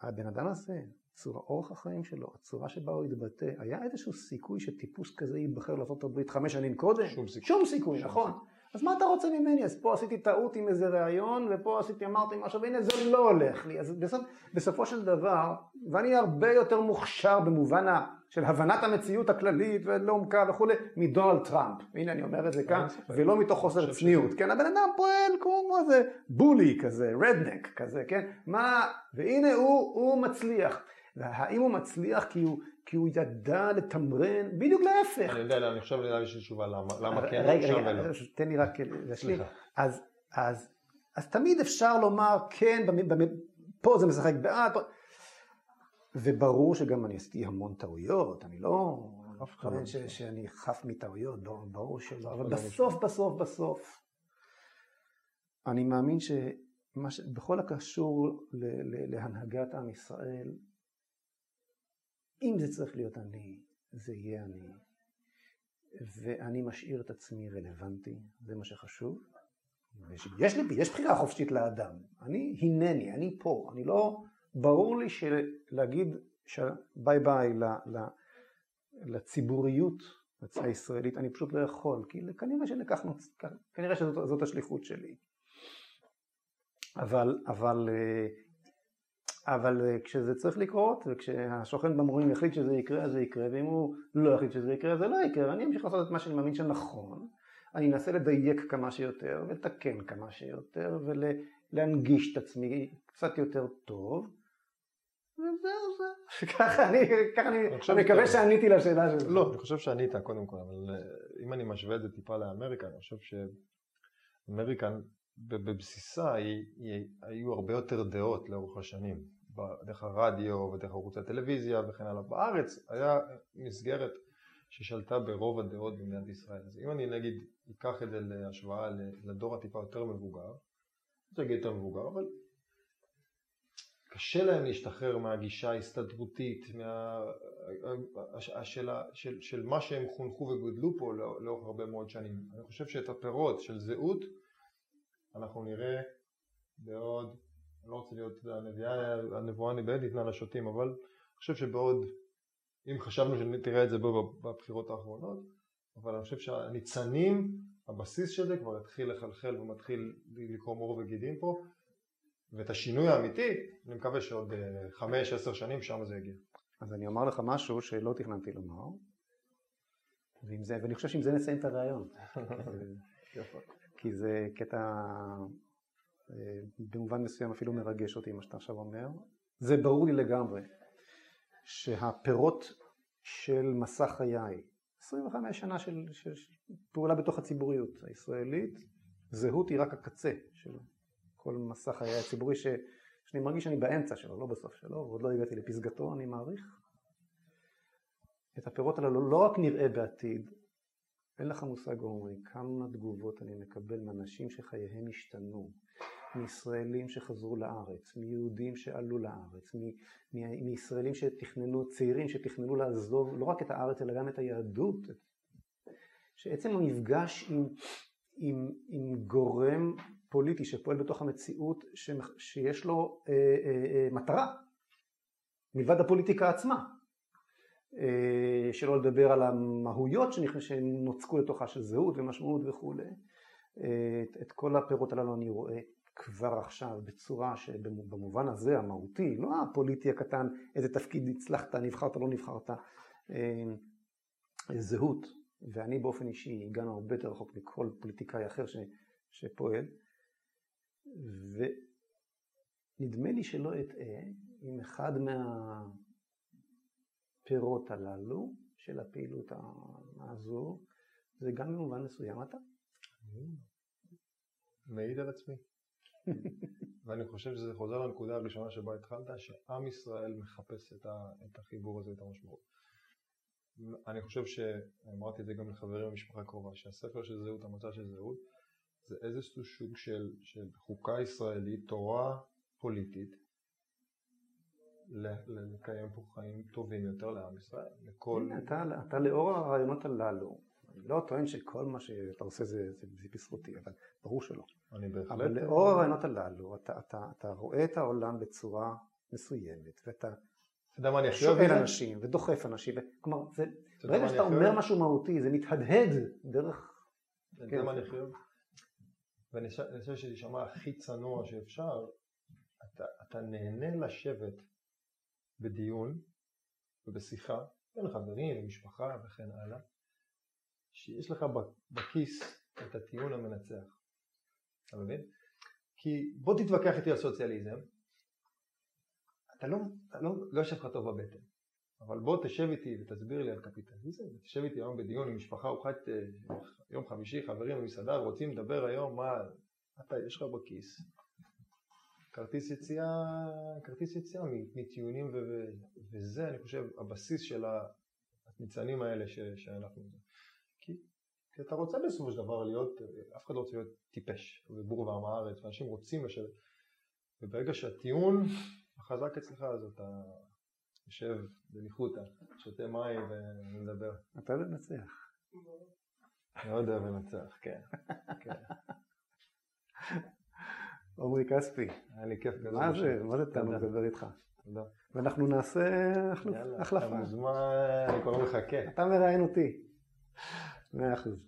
הבן אדם הזה, צורה, אורח החיים שלו, הצורה שבה הוא התבטא, היה איזשהו סיכוי שטיפוס כזה ייבחר לארה"ב חמש שנים קודם? שום סיכוי. שום סיכוי, שום נכון. סיכוי. אז מה אתה רוצה ממני? אז פה עשיתי טעות עם איזה ראיון, ופה עשיתי, אמרתי משהו, והנה זה לא הולך לי. אז בסופ, בסופו של דבר, ואני הרבה יותר מוכשר במובן ה, של הבנת המציאות הכללית ולעומקה וכולי, מדונלד טראמפ. הנה אני אומר את זה כאן, ולא מתוך חוסר צניעות. כן, הבן אדם פועל כמו איזה בולי כזה, רדנק כזה, כן? מה, והנה הוא, הוא מצליח. והאם הוא מצליח כי הוא, כי הוא ידע לתמרן, בדיוק להפך. אני יודע, אני חושב לי איזושהי תשובה למה כן רגע, רגע. תן לי רק להשלים. אז, אז, אז תמיד אפשר לומר כן, פה זה משחק בעד, וברור שגם אני עשיתי המון טעויות, אני לא מתכוון לא שאני חף מטעויות, ברור שלא, אבל בסוף, בסוף, בסוף, אני מאמין שבכל הקשור להנהגת עם ישראל, אם זה צריך להיות אני, זה יהיה אני. ואני משאיר את עצמי רלוונטי, זה מה שחשוב. יש לי, יש בחירה חופשית לאדם. אני הנני, אני פה. אני לא, ברור לי שלהגיד ביי ביי לציבוריות הישראלית, אני פשוט לא יכול, כי כנראה שלקחנו, כנראה שזאת השליחות שלי. אבל, אבל אה, אבל אה, כשזה צריך לקרות, וכשהשוכן במורים יחליט שזה יקרה, אז זה יקרה, ואם הוא לא יחליט שזה יקרה, אז זה לא יקרה, ואני אמשיך לעשות את מה שאני מאמין שנכון, אני אנסה לדייק כמה שיותר, ולתקן כמה שיותר, ולהנגיש את עצמי קצת יותר טוב, וזהו זה. ככה אני, ככה אני, אני מקווה שעניתי לשאלה שלך. לא, אני חושב שענית קודם כל, אבל אה, אם אני משווה את זה טיפה לאמריקה, אני חושב שאמריקה בבסיסה היא, היא, היו הרבה יותר דעות לאורך השנים. דרך הרדיו ודרך ערוצי הטלוויזיה וכן הלאה. בארץ היה מסגרת ששלטה ברוב הדעות במדינת ישראל. אז אם אני נגיד אקח את זה להשוואה לדור הטיפה יותר מבוגר, זה יגיד יותר מבוגר, אבל קשה להם להשתחרר מהגישה ההסתדרותית, מה... של, של, של מה שהם חונכו וגודלו פה לא- לאורך הרבה מאוד שנים. אני חושב שאת הפירות של זהות אנחנו נראה בעוד אני לא רוצה להיות, הנביאה, הנבואה ניבאת ניתנה לשוטים, אבל אני חושב שבעוד, אם חשבנו שתראה את זה בבחירות האחרונות, אבל אני חושב שהניצנים, הבסיס של זה כבר התחיל לחלחל ומתחיל לקרום עור וגידים פה, ואת השינוי האמיתי, אני מקווה שעוד אה, חמש, עשר שנים שם זה יגיע. אז אני אומר לך משהו שלא תכננתי לומר, זה, ואני חושב שעם זה נסיים את הרעיון. כי זה קטע אה, במובן מסוים אפילו מרגש אותי מה שאתה עכשיו אומר. זה ברור לי לגמרי שהפירות של מסע חיי, 25 שנה של, של, של פעולה בתוך הציבוריות הישראלית, זהות היא רק הקצה של כל מסע חיי הציבורי ש, שאני מרגיש שאני באמצע שלו, לא בסוף שלו, ועוד לא הגעתי לפסגתו, אני מעריך. את הפירות הללו לא רק נראה בעתיד, אין לך מושג עומרי, כמה תגובות אני מקבל מאנשים שחייהם השתנו, מישראלים שחזרו לארץ, מיהודים שעלו לארץ, מ- מ- מישראלים שתכננו, צעירים שתכננו לעזוב לא רק את הארץ אלא גם את היהדות, שעצם המפגש עם, עם, עם גורם פוליטי שפועל בתוך המציאות ש, שיש לו אה, אה, אה, מטרה מלבד הפוליטיקה עצמה. אה, שלא לדבר על המהויות שנוצקו לתוכה של זהות ומשמעות וכולי. אה, את, את כל הפירות הללו אני רואה כבר עכשיו בצורה שבמובן הזה המהותי, לא הפוליטי הקטן, איזה תפקיד הצלחת, נבחרת, לא נבחרת, אה, זהות, ואני באופן אישי הגענו הרבה יותר רחוק מכל פוליטיקאי אחר ש, שפועל, ונדמה לי שלא אטעה אם אחד מה... הפירות הללו של הפעילות הזו, זה גם במובן מסוים אתה. מעיד על עצמי. ואני חושב שזה חוזר לנקודה הראשונה שבה התחלת, שעם ישראל מחפש את, ה, את החיבור הזה, את המשמעות. אני חושב שאמרתי את זה גם לחברים במשפחה קרובה, שהספר של זהות, המצע של זהות, זה איזשהו סוג של, של חוקה ישראלית, תורה פוליטית, לקיים פה חיים טובים יותר לעם ישראל. לכל... אתה, אתה לאור הרעיונות הללו, אני לא טוען שכל מה שאתה עושה זה, זה, זה בזכותי, אבל ברור שלא. אני בהחלט... אבל לאור הרעיונות הללו, אתה, אתה, אתה רואה את העולם בצורה מסוימת, ואתה שואל אנשים ודוחף אנשים, כלומר, זה, ברגע שאתה אומר משהו מהותי, זה מתהדהד דרך... אתה יודע מה אני חושב? ואני חושב שזה יישמע הכי צנוע שאפשר, אתה, אתה נהנה לשבת בדיון ובשיחה בין חברים, משפחה וכן הלאה, שיש לך בכיס את הטיעון המנצח. אתה מבין? כי בוא תתווכח איתי על סוציאליזם, אתה לא, אתה לא, לא יושב לך טוב בבטן, אבל בוא תשב איתי ותסביר לי על קפיטליזם, תשב איתי היום בדיון עם משפחה ארוחת אה, יום חמישי, חברים במסעדה, רוצים לדבר היום מה, אתה, יש לך בכיס כרטיס יציאה, כרטיס יציאה מטיעונים וזה אני חושב הבסיס של הניצנים האלה ש- שאנחנו... כי, אתה רוצה בסופו של דבר להיות, אף אחד לא רוצה להיות טיפש ובור ועם הארץ ואנשים רוצים לשבת וברגע שהטיעון החזק אצלך אז אתה יושב בניחותא, שותה מים ומדבר. אתה לנצח. מאוד אוהב לנצח, כן. כן. עמרי כספי. היה לי כיף גדול. מה זה, מה זה תענוג לדבר איתך. תודה. ואנחנו נעשה החלפה. אתה מוזמן, אני כבר מחכה. אתה מראיין אותי. מאה אחוז.